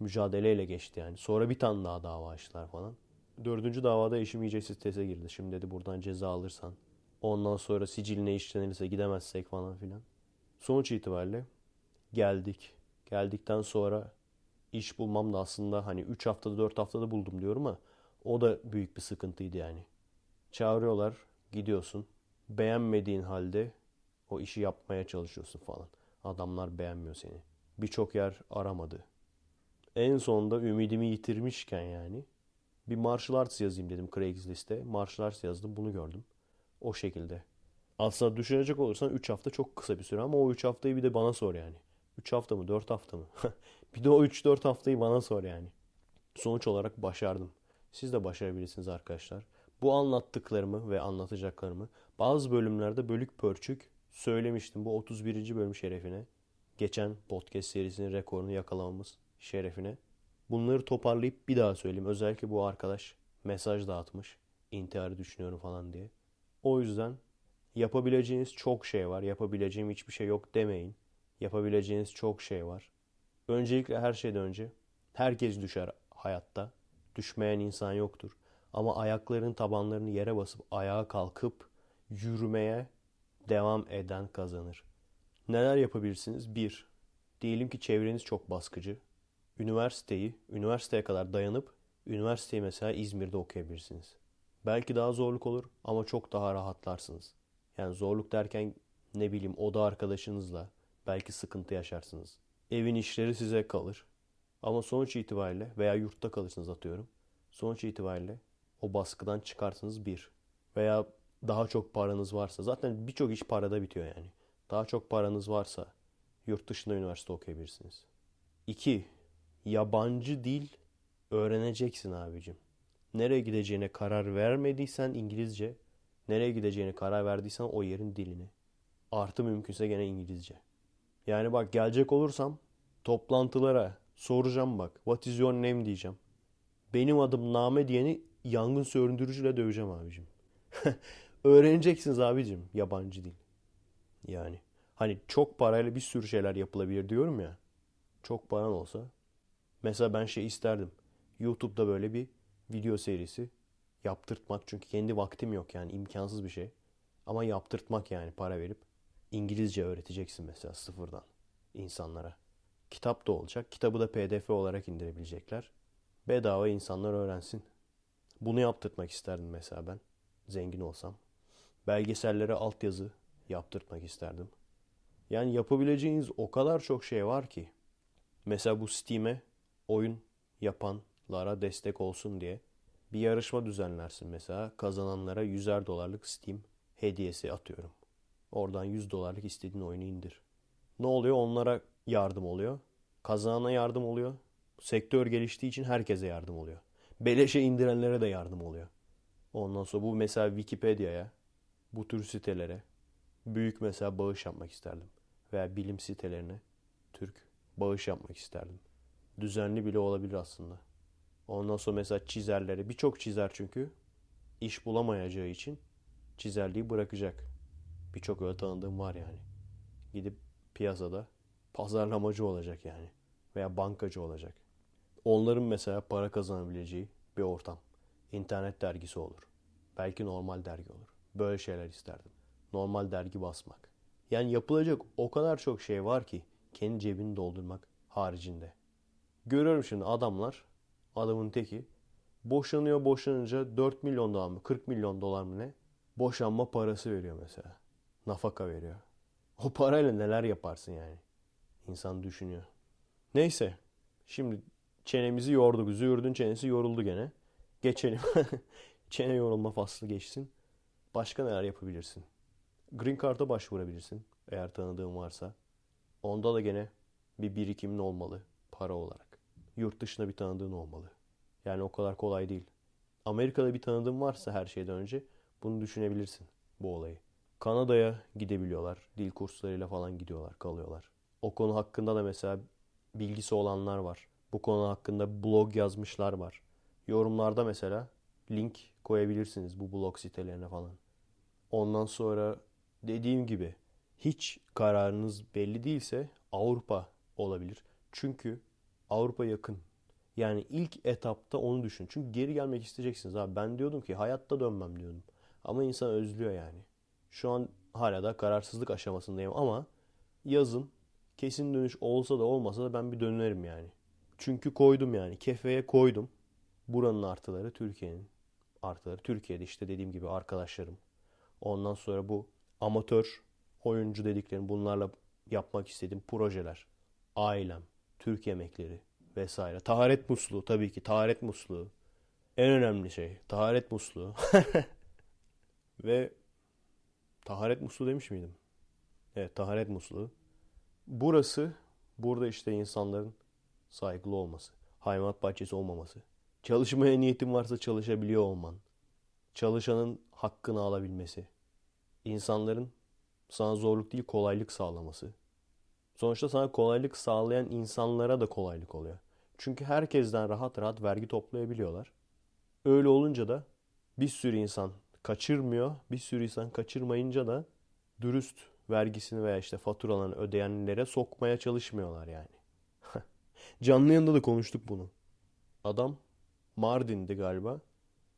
Mücadeleyle geçti yani. Sonra bir tane daha dava açtılar falan. Dördüncü davada eşim iyice strese girdi. Şimdi dedi buradan ceza alırsan. Ondan sonra siciline işlenirse gidemezsek falan filan. Sonuç itibariyle geldik. Geldikten sonra iş bulmam da aslında hani 3 haftada 4 haftada buldum diyorum ama o da büyük bir sıkıntıydı yani. Çağırıyorlar, gidiyorsun. Beğenmediğin halde o işi yapmaya çalışıyorsun falan. Adamlar beğenmiyor seni. Birçok yer aramadı. En sonunda ümidimi yitirmişken yani bir martial arts yazayım dedim Craigslist'te. Martial arts yazdım bunu gördüm. O şekilde. Aslında düşünecek olursan 3 hafta çok kısa bir süre ama o 3 haftayı bir de bana sor yani. 3 hafta mı 4 hafta mı? bir de o 3-4 haftayı bana sor yani. Sonuç olarak başardım. Siz de başarabilirsiniz arkadaşlar. Bu anlattıklarımı ve anlatacaklarımı bazı bölümlerde bölük pörçük söylemiştim. Bu 31. bölüm şerefine. Geçen podcast serisinin rekorunu yakalamamız şerefine. Bunları toparlayıp bir daha söyleyeyim. Özellikle bu arkadaş mesaj dağıtmış. İntiharı düşünüyorum falan diye. O yüzden yapabileceğiniz çok şey var. Yapabileceğim hiçbir şey yok demeyin. Yapabileceğiniz çok şey var. Öncelikle her şeyden önce herkes düşer hayatta. Düşmeyen insan yoktur. Ama ayakların tabanlarını yere basıp ayağa kalkıp yürümeye devam eden kazanır. Neler yapabilirsiniz? Bir, diyelim ki çevreniz çok baskıcı. Üniversiteyi, üniversiteye kadar dayanıp üniversiteyi mesela İzmir'de okuyabilirsiniz. Belki daha zorluk olur ama çok daha rahatlarsınız. Yani zorluk derken ne bileyim oda arkadaşınızla belki sıkıntı yaşarsınız. Evin işleri size kalır. Ama sonuç itibariyle veya yurtta kalırsınız atıyorum. Sonuç itibariyle o baskıdan çıkarsınız bir. Veya daha çok paranız varsa zaten birçok iş parada bitiyor yani. Daha çok paranız varsa yurt dışında üniversite okuyabilirsiniz. İki, yabancı dil öğreneceksin abicim. Nereye gideceğine karar vermediysen İngilizce, nereye gideceğine karar verdiysen o yerin dilini. Artı mümkünse gene İngilizce. Yani bak gelecek olursam toplantılara soracağım bak. What is your name diyeceğim. Benim adım Name diyeni yangın söndürücüyle döveceğim abicim. Öğreneceksiniz abicim yabancı dil. Yani hani çok parayla bir sürü şeyler yapılabilir diyorum ya. Çok paran olsa. Mesela ben şey isterdim. YouTube'da böyle bir video serisi yaptırtmak. Çünkü kendi vaktim yok yani imkansız bir şey. Ama yaptırtmak yani para verip İngilizce öğreteceksin mesela sıfırdan insanlara. Kitap da olacak. Kitabı da PDF olarak indirebilecekler. Bedava insanlar öğrensin. Bunu yaptırtmak isterdim mesela ben. Zengin olsam. Belgesellere altyazı yaptırtmak isterdim. Yani yapabileceğiniz o kadar çok şey var ki. Mesela bu Steam'e oyun yapanlara destek olsun diye bir yarışma düzenlersin mesela. Kazananlara 100'er dolarlık Steam hediyesi atıyorum. Oradan 100 dolarlık istediğin oyunu indir. Ne oluyor? Onlara yardım oluyor. Kazanana yardım oluyor. Sektör geliştiği için herkese yardım oluyor. Beleşe indirenlere de yardım oluyor. Ondan sonra bu mesela Wikipedia'ya, bu tür sitelere büyük mesela bağış yapmak isterdim. Veya bilim sitelerine Türk bağış yapmak isterdim. Düzenli bile olabilir aslında. Ondan sonra mesela çizerlere, birçok çizer çünkü iş bulamayacağı için çizerliği bırakacak. Birçok öyle tanıdığım var yani. Gidip piyasada pazarlamacı olacak yani. Veya bankacı olacak. Onların mesela para kazanabileceği bir ortam. İnternet dergisi olur. Belki normal dergi olur. Böyle şeyler isterdim. Normal dergi basmak. Yani yapılacak o kadar çok şey var ki kendi cebini doldurmak haricinde. Görüyorum şimdi adamlar, adamın teki boşanıyor boşanınca 4 milyon dolar mı 40 milyon dolar mı ne boşanma parası veriyor mesela. Nafaka veriyor. O parayla neler yaparsın yani. İnsan düşünüyor. Neyse. Şimdi çenemizi yorduk. Züğürdün çenesi yoruldu gene. Geçelim. Çene yorulma faslı geçsin. Başka neler yapabilirsin? Green Card'a başvurabilirsin. Eğer tanıdığın varsa. Onda da gene bir birikimin olmalı. Para olarak. Yurt dışında bir tanıdığın olmalı. Yani o kadar kolay değil. Amerika'da bir tanıdığın varsa her şeyden önce bunu düşünebilirsin. Bu olayı. Kanada'ya gidebiliyorlar. Dil kurslarıyla falan gidiyorlar, kalıyorlar. O konu hakkında da mesela bilgisi olanlar var. Bu konu hakkında blog yazmışlar var. Yorumlarda mesela link koyabilirsiniz bu blog sitelerine falan. Ondan sonra dediğim gibi hiç kararınız belli değilse Avrupa olabilir. Çünkü Avrupa yakın. Yani ilk etapta onu düşün. Çünkü geri gelmek isteyeceksiniz abi. Ben diyordum ki hayatta dönmem diyordum. Ama insan özlüyor yani. Şu an hala da kararsızlık aşamasındayım ama yazın kesin dönüş olsa da olmasa da ben bir dönerim yani. Çünkü koydum yani. Kefeye koydum. Buranın artıları Türkiye'nin artıları. Türkiye'de işte dediğim gibi arkadaşlarım. Ondan sonra bu amatör oyuncu dediklerim bunlarla yapmak istediğim projeler. Ailem, Türk yemekleri vesaire. Taharet musluğu tabii ki. Taharet musluğu. En önemli şey. Taharet musluğu. Ve taharet musluğu demiş miydim? Evet taharet musluğu. Burası burada işte insanların saygılı olması. Hayvanat bahçesi olmaması. Çalışmaya niyetin varsa çalışabiliyor olman. Çalışanın hakkını alabilmesi. İnsanların sana zorluk değil kolaylık sağlaması. Sonuçta sana kolaylık sağlayan insanlara da kolaylık oluyor. Çünkü herkesten rahat rahat vergi toplayabiliyorlar. Öyle olunca da bir sürü insan kaçırmıyor. Bir sürü insan kaçırmayınca da dürüst vergisini veya işte faturalarını ödeyenlere sokmaya çalışmıyorlar yani. Canlı yanında da konuştuk bunu. Adam Mardin'di galiba.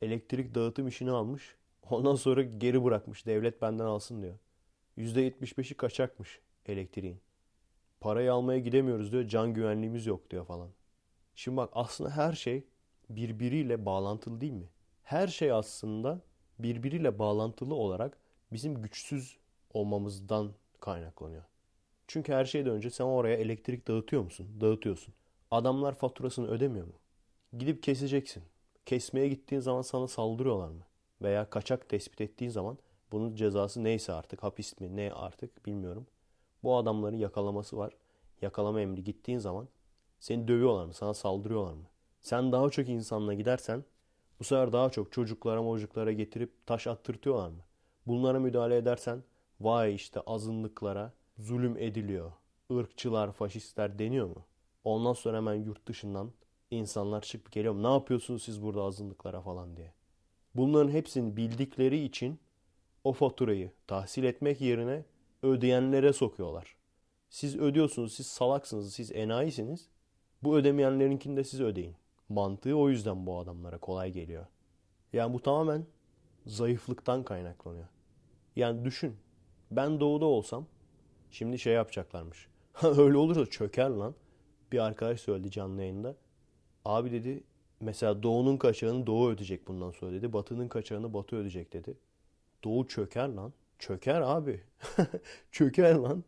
Elektrik dağıtım işini almış. Ondan sonra geri bırakmış. Devlet benden alsın diyor. %75'i kaçakmış elektriğin. Parayı almaya gidemiyoruz diyor. Can güvenliğimiz yok diyor falan. Şimdi bak aslında her şey birbiriyle bağlantılı değil mi? Her şey aslında birbiriyle bağlantılı olarak bizim güçsüz olmamızdan kaynaklanıyor. Çünkü her şeyden önce sen oraya elektrik dağıtıyor musun? Dağıtıyorsun. Adamlar faturasını ödemiyor mu? Gidip keseceksin. Kesmeye gittiğin zaman sana saldırıyorlar mı? Veya kaçak tespit ettiğin zaman bunun cezası neyse artık hapis mi ne artık bilmiyorum. Bu adamların yakalaması var. Yakalama emri gittiğin zaman Seni dövüyorlar mı? Sana saldırıyorlar mı? Sen daha çok insanla gidersen bu sefer daha çok çocuklara mocuklara getirip taş attırtıyorlar mı? Bunlara müdahale edersen vay işte azınlıklara zulüm ediliyor. ırkçılar, faşistler deniyor mu? Ondan sonra hemen yurt dışından insanlar çıkıp geliyor? Ne yapıyorsunuz siz burada azınlıklara falan diye. Bunların hepsini bildikleri için o faturayı tahsil etmek yerine ödeyenlere sokuyorlar. Siz ödüyorsunuz, siz salaksınız, siz enayisiniz. Bu ödemeyenlerinkini de siz ödeyin. Mantığı o yüzden bu adamlara kolay geliyor. Yani bu tamamen zayıflıktan kaynaklanıyor. Yani düşün. Ben doğuda olsam şimdi şey yapacaklarmış. Öyle olursa çöker lan. Bir arkadaş söyledi canlı yayında. Abi dedi mesela doğunun kaçağını doğu ödeyecek bundan sonra dedi. Batının kaçağını batı ödeyecek dedi. Doğu çöker lan. Çöker abi. çöker lan.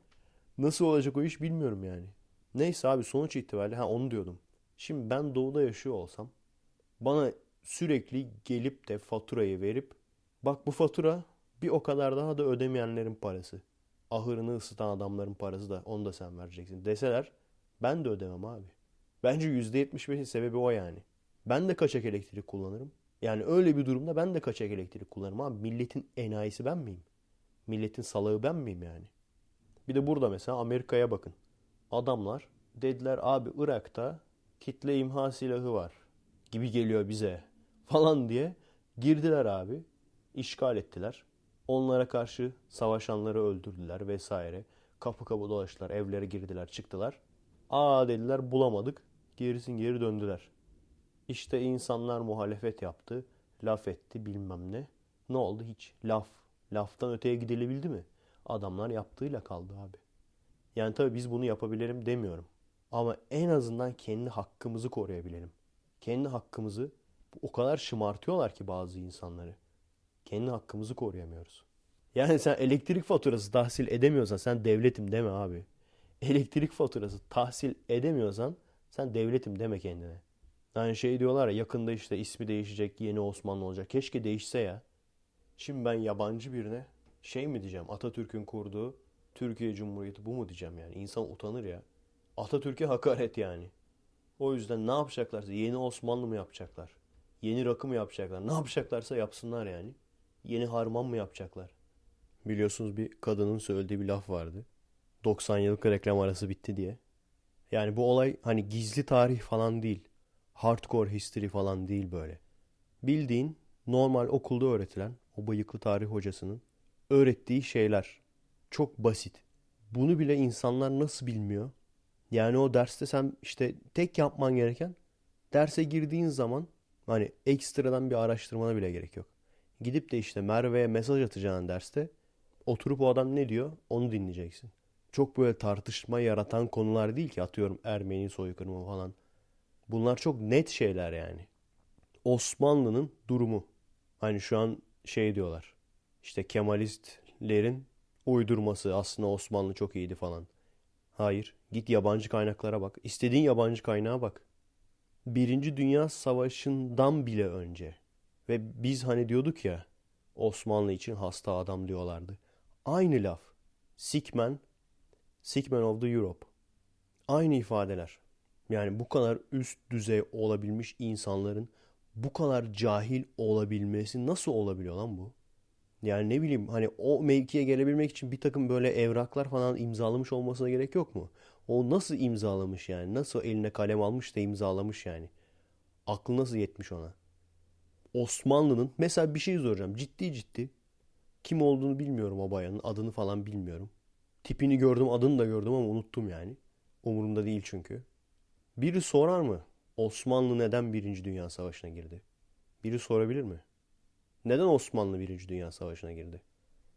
Nasıl olacak o iş bilmiyorum yani. Neyse abi sonuç itibariyle ha onu diyordum. Şimdi ben doğuda yaşıyor olsam bana sürekli gelip de faturayı verip bak bu fatura bir o kadar daha da ödemeyenlerin parası. Ahırını ısıtan adamların parası da onu da sen vereceksin deseler ben de ödemem abi. Bence %75'in sebebi o yani. Ben de kaçak elektrik kullanırım. Yani öyle bir durumda ben de kaçak elektrik kullanırım abi. Milletin enayisi ben miyim? Milletin salağı ben miyim yani? Bir de burada mesela Amerika'ya bakın. Adamlar dediler abi Irak'ta kitle imha silahı var gibi geliyor bize falan diye girdiler abi. işgal ettiler. Onlara karşı savaşanları öldürdüler vesaire. Kapı kapı dolaştılar, evlere girdiler, çıktılar. Aa dediler bulamadık. Gerisin geri döndüler. İşte insanlar muhalefet yaptı, laf etti bilmem ne. Ne oldu hiç? Laf. Laftan öteye gidilebildi mi? Adamlar yaptığıyla kaldı abi. Yani tabii biz bunu yapabilelim demiyorum. Ama en azından kendi hakkımızı koruyabilelim. Kendi hakkımızı o kadar şımartıyorlar ki bazı insanları. Kendi hakkımızı koruyamıyoruz. Yani sen elektrik faturası tahsil edemiyorsan sen devletim deme abi. Elektrik faturası tahsil edemiyorsan sen devletim deme kendine. Yani şey diyorlar ya yakında işte ismi değişecek yeni Osmanlı olacak. Keşke değişse ya. Şimdi ben yabancı birine şey mi diyeceğim Atatürk'ün kurduğu Türkiye Cumhuriyeti bu mu diyeceğim yani. İnsan utanır ya. Atatürk'e hakaret yani. O yüzden ne yapacaklarsa yeni Osmanlı mı yapacaklar? Yeni rakı mı yapacaklar? Ne yapacaklarsa yapsınlar yani. Yeni harman mı yapacaklar? Biliyorsunuz bir kadının söylediği bir laf vardı. 90 yıllık reklam arası bitti diye. Yani bu olay hani gizli tarih falan değil. Hardcore history falan değil böyle. Bildiğin normal okulda öğretilen o bıyıklı tarih hocasının öğrettiği şeyler. Çok basit. Bunu bile insanlar nasıl bilmiyor? Yani o derste sen işte tek yapman gereken derse girdiğin zaman hani ekstradan bir araştırmana bile gerek yok. Gidip de işte Merve'ye mesaj atacağın derste oturup o adam ne diyor onu dinleyeceksin. Çok böyle tartışma yaratan konular değil ki atıyorum Ermeni soykırımı falan. Bunlar çok net şeyler yani. Osmanlı'nın durumu. Hani şu an şey diyorlar. İşte Kemalistlerin uydurması aslında Osmanlı çok iyiydi falan. Hayır. Git yabancı kaynaklara bak. İstediğin yabancı kaynağa bak. Birinci Dünya Savaşı'ndan bile önce. Ve biz hani diyorduk ya Osmanlı için hasta adam diyorlardı. Aynı laf. Sick man of the Europe. Aynı ifadeler. Yani bu kadar üst düzey olabilmiş insanların bu kadar cahil olabilmesi nasıl olabiliyor lan bu? Yani ne bileyim hani o mevkiye gelebilmek için bir takım böyle evraklar falan imzalamış olmasına gerek yok mu? O nasıl imzalamış yani? Nasıl eline kalem almış da imzalamış yani? Aklı nasıl yetmiş ona? Osmanlı'nın mesela bir şey soracağım ciddi ciddi. Kim olduğunu bilmiyorum o bayanın adını falan bilmiyorum. Tipini gördüm adını da gördüm ama unuttum yani. Umurumda değil çünkü. Biri sorar mı? Osmanlı neden Birinci Dünya Savaşı'na girdi? Biri sorabilir mi? Neden Osmanlı Birinci Dünya Savaşı'na girdi?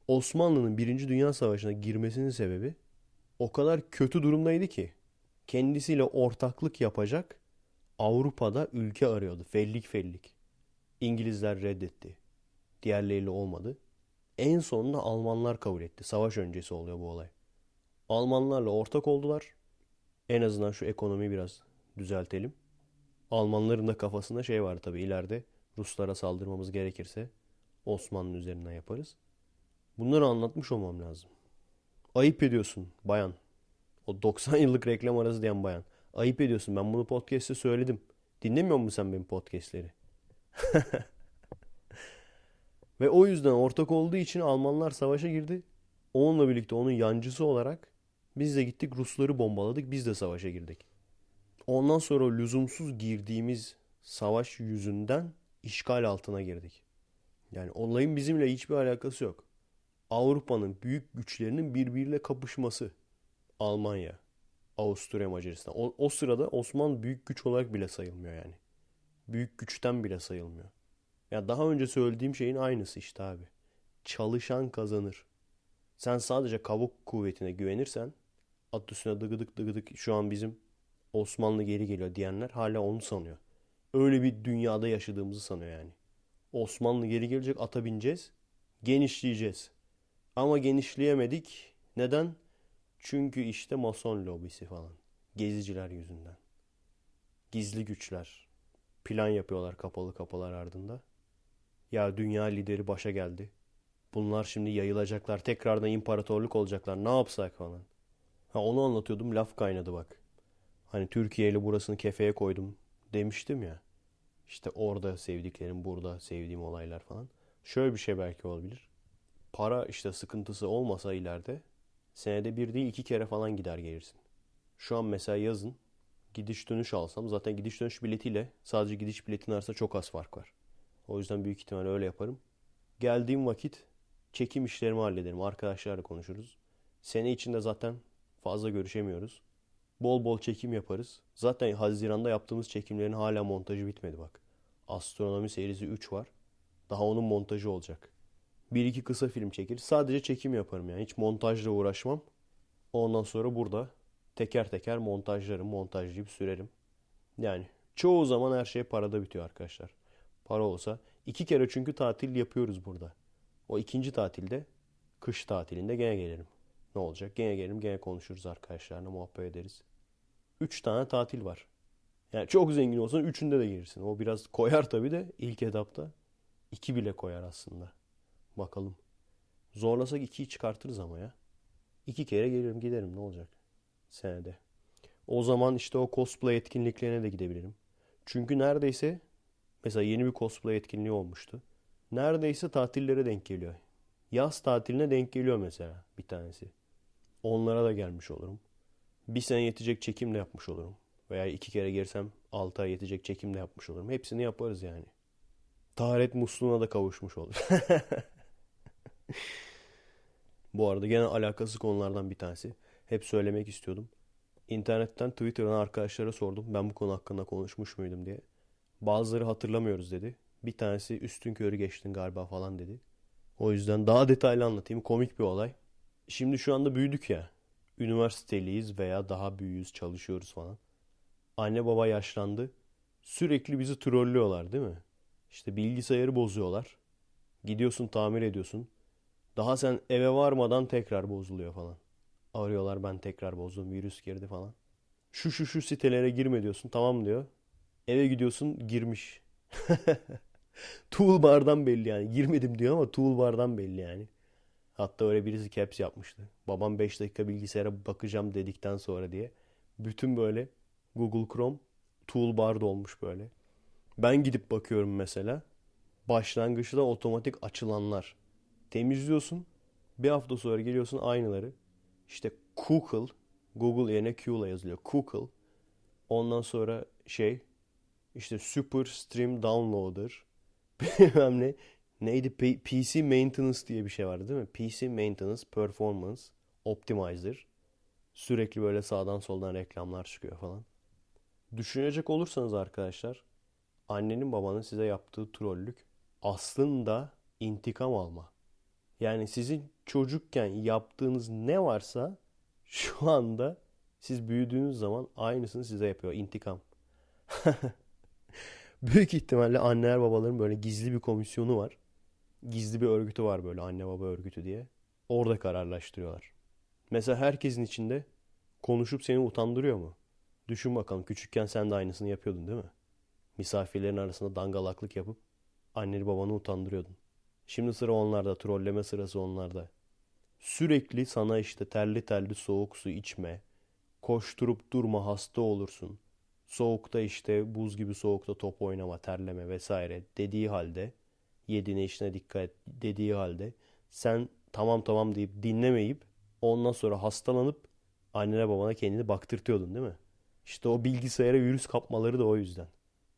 Osmanlı'nın Birinci Dünya Savaşı'na girmesinin sebebi o kadar kötü durumdaydı ki kendisiyle ortaklık yapacak Avrupa'da ülke arıyordu. Fellik fellik. İngilizler reddetti. Diğerleriyle olmadı. En sonunda Almanlar kabul etti. Savaş öncesi oluyor bu olay. Almanlarla ortak oldular. En azından şu ekonomiyi biraz düzeltelim. Almanların da kafasında şey var tabii ileride Ruslara saldırmamız gerekirse Osmanlı üzerinden yaparız. Bunları anlatmış olmam lazım. Ayıp ediyorsun bayan. O 90 yıllık reklam arası diyen bayan. Ayıp ediyorsun. Ben bunu podcast'te söyledim. Dinlemiyor musun sen benim podcast'leri? Ve o yüzden ortak olduğu için Almanlar savaşa girdi. Onunla birlikte onun yancısı olarak biz de gittik Rusları bombaladık. Biz de savaşa girdik. Ondan sonra lüzumsuz girdiğimiz savaş yüzünden işgal altına girdik. Yani olayın bizimle hiçbir alakası yok. Avrupa'nın büyük güçlerinin birbiriyle kapışması. Almanya, Avusturya, Macaristan. O, o sırada Osmanlı büyük güç olarak bile sayılmıyor yani. Büyük güçten bile sayılmıyor. Ya daha önce söylediğim şeyin aynısı işte abi. Çalışan kazanır. Sen sadece kavuk kuvvetine güvenirsen at üstüne dıgıdık dıgıdık şu an bizim Osmanlı geri geliyor diyenler hala onu sanıyor. Öyle bir dünyada yaşadığımızı sanıyor yani. Osmanlı geri gelecek ata bineceğiz. Genişleyeceğiz. Ama genişleyemedik. Neden? Çünkü işte mason lobisi falan. Geziciler yüzünden. Gizli güçler. Plan yapıyorlar kapalı kapılar ardında. Ya dünya lideri başa geldi. Bunlar şimdi yayılacaklar. Tekrardan imparatorluk olacaklar. Ne yapsak falan. Ha onu anlatıyordum. Laf kaynadı bak. Hani Türkiye ile burasını kefeye koydum demiştim ya. İşte orada sevdiklerim, burada sevdiğim olaylar falan. Şöyle bir şey belki olabilir. Para işte sıkıntısı olmasa ileride senede bir değil iki kere falan gider gelirsin. Şu an mesela yazın gidiş dönüş alsam zaten gidiş dönüş biletiyle sadece gidiş biletin arasında çok az fark var. O yüzden büyük ihtimalle öyle yaparım. Geldiğim vakit çekim işlerimi hallederim. Arkadaşlarla konuşuruz. Sene içinde zaten fazla görüşemiyoruz. Bol bol çekim yaparız. Zaten Haziran'da yaptığımız çekimlerin hala montajı bitmedi bak. Astronomi serisi 3 var. Daha onun montajı olacak. Bir iki kısa film çekir. Sadece çekim yaparım yani. Hiç montajla uğraşmam. Ondan sonra burada teker teker montajlarım, montajlayıp sürerim. Yani çoğu zaman her şey parada bitiyor arkadaşlar. Para olsa. iki kere çünkü tatil yapıyoruz burada. O ikinci tatilde, kış tatilinde gene gelirim. Ne olacak? Gene gelirim, gene konuşuruz arkadaşlarla, muhabbet ederiz. Üç tane tatil var. Yani çok zengin olsan üçünde de gelirsin. O biraz koyar tabii de ilk etapta. iki bile koyar aslında. Bakalım. Zorlasak ikiyi çıkartırız ama ya. İki kere gelirim giderim ne olacak senede. O zaman işte o cosplay etkinliklerine de gidebilirim. Çünkü neredeyse mesela yeni bir cosplay etkinliği olmuştu. Neredeyse tatillere denk geliyor. Yaz tatiline denk geliyor mesela bir tanesi. Onlara da gelmiş olurum. Bir sene yetecek çekim de yapmış olurum. Veya iki kere girsem altı ay yetecek çekim de yapmış olurum. Hepsini yaparız yani. Taharet musluğuna da kavuşmuş olur. Bu arada gene alakası konulardan bir tanesi. Hep söylemek istiyordum. İnternetten Twitter'dan arkadaşlara sordum. Ben bu konu hakkında konuşmuş muydum diye. Bazıları hatırlamıyoruz dedi. Bir tanesi üstün körü geçtin galiba falan dedi. O yüzden daha detaylı anlatayım. Komik bir olay. Şimdi şu anda büyüdük ya. Üniversiteliyiz veya daha büyüğüz, çalışıyoruz falan. Anne baba yaşlandı. Sürekli bizi trollüyorlar değil mi? İşte bilgisayarı bozuyorlar. Gidiyorsun tamir ediyorsun. Daha sen eve varmadan tekrar bozuluyor falan. Arıyorlar ben tekrar bozdum virüs girdi falan. Şu şu şu sitelere girme diyorsun tamam diyor. Eve gidiyorsun girmiş. toolbar'dan belli yani. Girmedim diyor ama toolbar'dan belli yani. Hatta öyle birisi caps yapmıştı. Babam 5 dakika bilgisayara bakacağım dedikten sonra diye. Bütün böyle Google Chrome toolbar'da olmuş böyle. Ben gidip bakıyorum mesela. Başlangıçta otomatik açılanlar. Temizliyorsun. Bir hafta sonra geliyorsun aynıları. İşte Google, Google yerine Q ile yazılıyor. Google. Ondan sonra şey işte Super Stream Downloader bilmem ne. Neydi? P- PC Maintenance diye bir şey vardı değil mi? PC Maintenance Performance Optimizer. Sürekli böyle sağdan soldan reklamlar çıkıyor falan. Düşünecek olursanız arkadaşlar annenin babanın size yaptığı trollük aslında intikam alma. Yani sizin çocukken yaptığınız ne varsa şu anda siz büyüdüğünüz zaman aynısını size yapıyor. İntikam. Büyük ihtimalle anneler babaların böyle gizli bir komisyonu var. Gizli bir örgütü var böyle anne baba örgütü diye. Orada kararlaştırıyorlar. Mesela herkesin içinde konuşup seni utandırıyor mu? Düşün bakalım küçükken sen de aynısını yapıyordun değil mi? Misafirlerin arasında dangalaklık yapıp anneni babanı utandırıyordun. Şimdi sıra onlarda, trolleme sırası onlarda. Sürekli sana işte terli terli soğuk su içme, Koşturup durma hasta olursun. Soğukta işte buz gibi soğukta top oynama, terleme vesaire dediği halde yediğine içine dikkat dediği halde sen tamam tamam deyip dinlemeyip ondan sonra hastalanıp annene babana kendini baktırtıyordun değil mi? İşte o bilgisayara virüs kapmaları da o yüzden.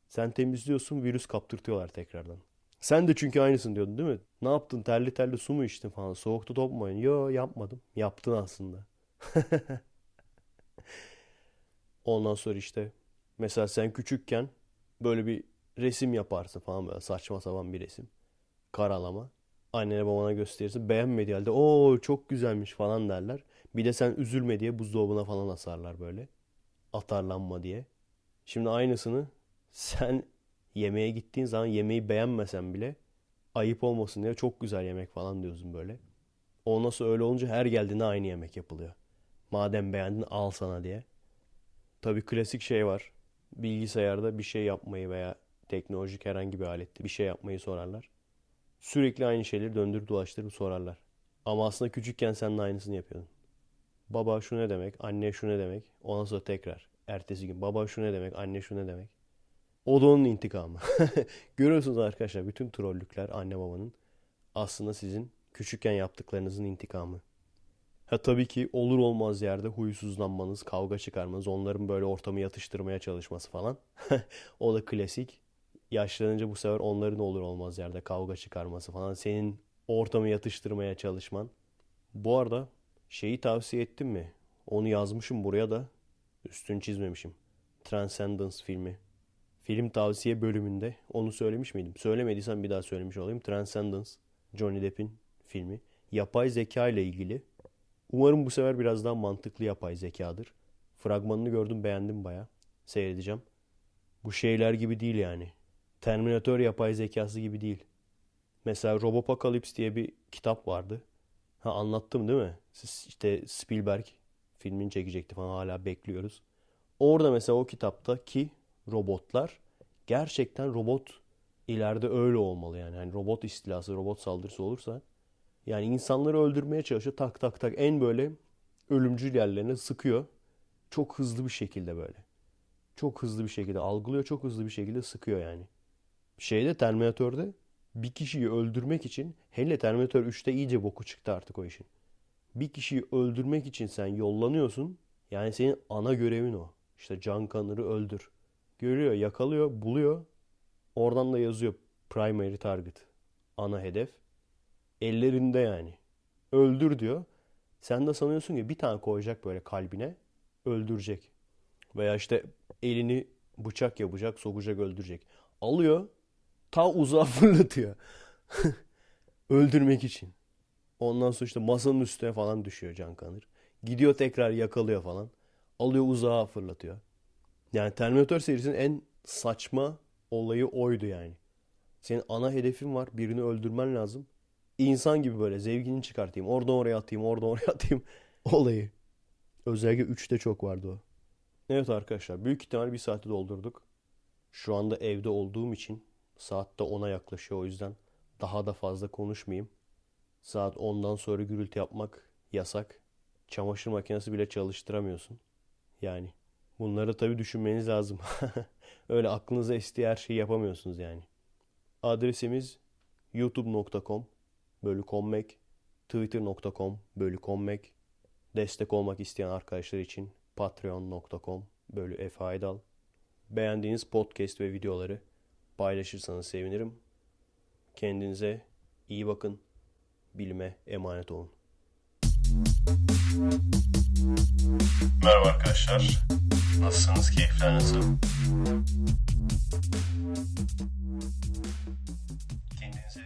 Sen temizliyorsun virüs kaptırtıyorlar tekrardan. Sen de çünkü aynısın diyordun değil mi? Ne yaptın terli terli su mu içtin falan soğukta top mu oynadın? Yo yapmadım. Yaptın aslında. Ondan sonra işte mesela sen küçükken böyle bir resim yaparsın falan böyle saçma sapan bir resim. Karalama. Annene babana gösterirsin. Beğenmediği halde o çok güzelmiş falan derler. Bir de sen üzülme diye buzdolabına falan asarlar böyle. Atarlanma diye. Şimdi aynısını sen yemeğe gittiğin zaman yemeği beğenmesen bile ayıp olmasın diye çok güzel yemek falan diyorsun böyle. Ondan sonra öyle olunca her geldiğinde aynı yemek yapılıyor. Madem beğendin al sana diye. Tabii klasik şey var. Bilgisayarda bir şey yapmayı veya teknolojik herhangi bir alette bir şey yapmayı sorarlar. Sürekli aynı şeyleri döndürüp dolaştırıp sorarlar. Ama aslında küçükken sen de aynısını yapıyordun. Baba şu ne demek, anne şu ne demek. Ondan sonra tekrar. Ertesi gün baba şu ne demek, anne şu ne demek. O da onun intikamı. Görüyorsunuz arkadaşlar bütün trollükler anne babanın aslında sizin küçükken yaptıklarınızın intikamı. Ha tabii ki olur olmaz yerde huysuzlanmanız, kavga çıkarmanız, onların böyle ortamı yatıştırmaya çalışması falan. o da klasik. Yaşlanınca bu sefer onların olur olmaz yerde kavga çıkarması falan. Senin ortamı yatıştırmaya çalışman. Bu arada şeyi tavsiye ettim mi? Onu yazmışım buraya da üstünü çizmemişim. Transcendence filmi. Film tavsiye bölümünde onu söylemiş miydim? Söylemediysem bir daha söylemiş olayım. Transcendence, Johnny Depp'in filmi. Yapay zeka ile ilgili. Umarım bu sefer biraz daha mantıklı yapay zekadır. Fragmanını gördüm beğendim baya. Seyredeceğim. Bu şeyler gibi değil yani. Terminator yapay zekası gibi değil. Mesela Robopocalypse diye bir kitap vardı. Ha anlattım değil mi? Siz işte Spielberg filmini çekecekti falan hala bekliyoruz. Orada mesela o kitaptaki robotlar gerçekten robot ileride öyle olmalı yani. yani robot istilası, robot saldırısı olursa yani insanları öldürmeye çalışıyor. Tak tak tak en böyle ölümcül yerlerine sıkıyor. Çok hızlı bir şekilde böyle. Çok hızlı bir şekilde algılıyor. Çok hızlı bir şekilde sıkıyor yani. Şeyde Terminator'da bir kişiyi öldürmek için hele Terminator 3'te iyice boku çıktı artık o işin. Bir kişiyi öldürmek için sen yollanıyorsun. Yani senin ana görevin o. İşte Can Connor'ı öldür. Görüyor, yakalıyor, buluyor. Oradan da yazıyor primary target. Ana hedef. Ellerinde yani. Öldür diyor. Sen de sanıyorsun ki bir tane koyacak böyle kalbine. Öldürecek. Veya işte elini bıçak yapacak, sokacak, öldürecek. Alıyor. Ta uzağa fırlatıyor. Öldürmek için. Ondan sonra işte masanın üstüne falan düşüyor Can Kanır. Gidiyor tekrar yakalıyor falan. Alıyor uzağa fırlatıyor. Yani Terminator serisinin en saçma olayı oydu yani. Senin ana hedefin var. Birini öldürmen lazım. İnsan gibi böyle zevkini çıkartayım. Oradan oraya atayım, oradan oraya atayım olayı. Özellikle 3'te çok vardı o. Evet arkadaşlar büyük ihtimal bir saati doldurduk. Şu anda evde olduğum için saat de 10'a yaklaşıyor o yüzden daha da fazla konuşmayayım. Saat 10'dan sonra gürültü yapmak yasak. Çamaşır makinesi bile çalıştıramıyorsun. Yani bunları tabii düşünmeniz lazım. Öyle aklınıza estiği her şeyi yapamıyorsunuz yani. Adresimiz youtube.com bölü kommek, twitter.com bölü kommek, destek olmak isteyen arkadaşlar için patreon.com bölü efaydal. Beğendiğiniz podcast ve videoları paylaşırsanız sevinirim. Kendinize iyi bakın. Bilime emanet olun. Merhaba arkadaşlar. Nasılsınız? Keyifler nasıl? Kendinize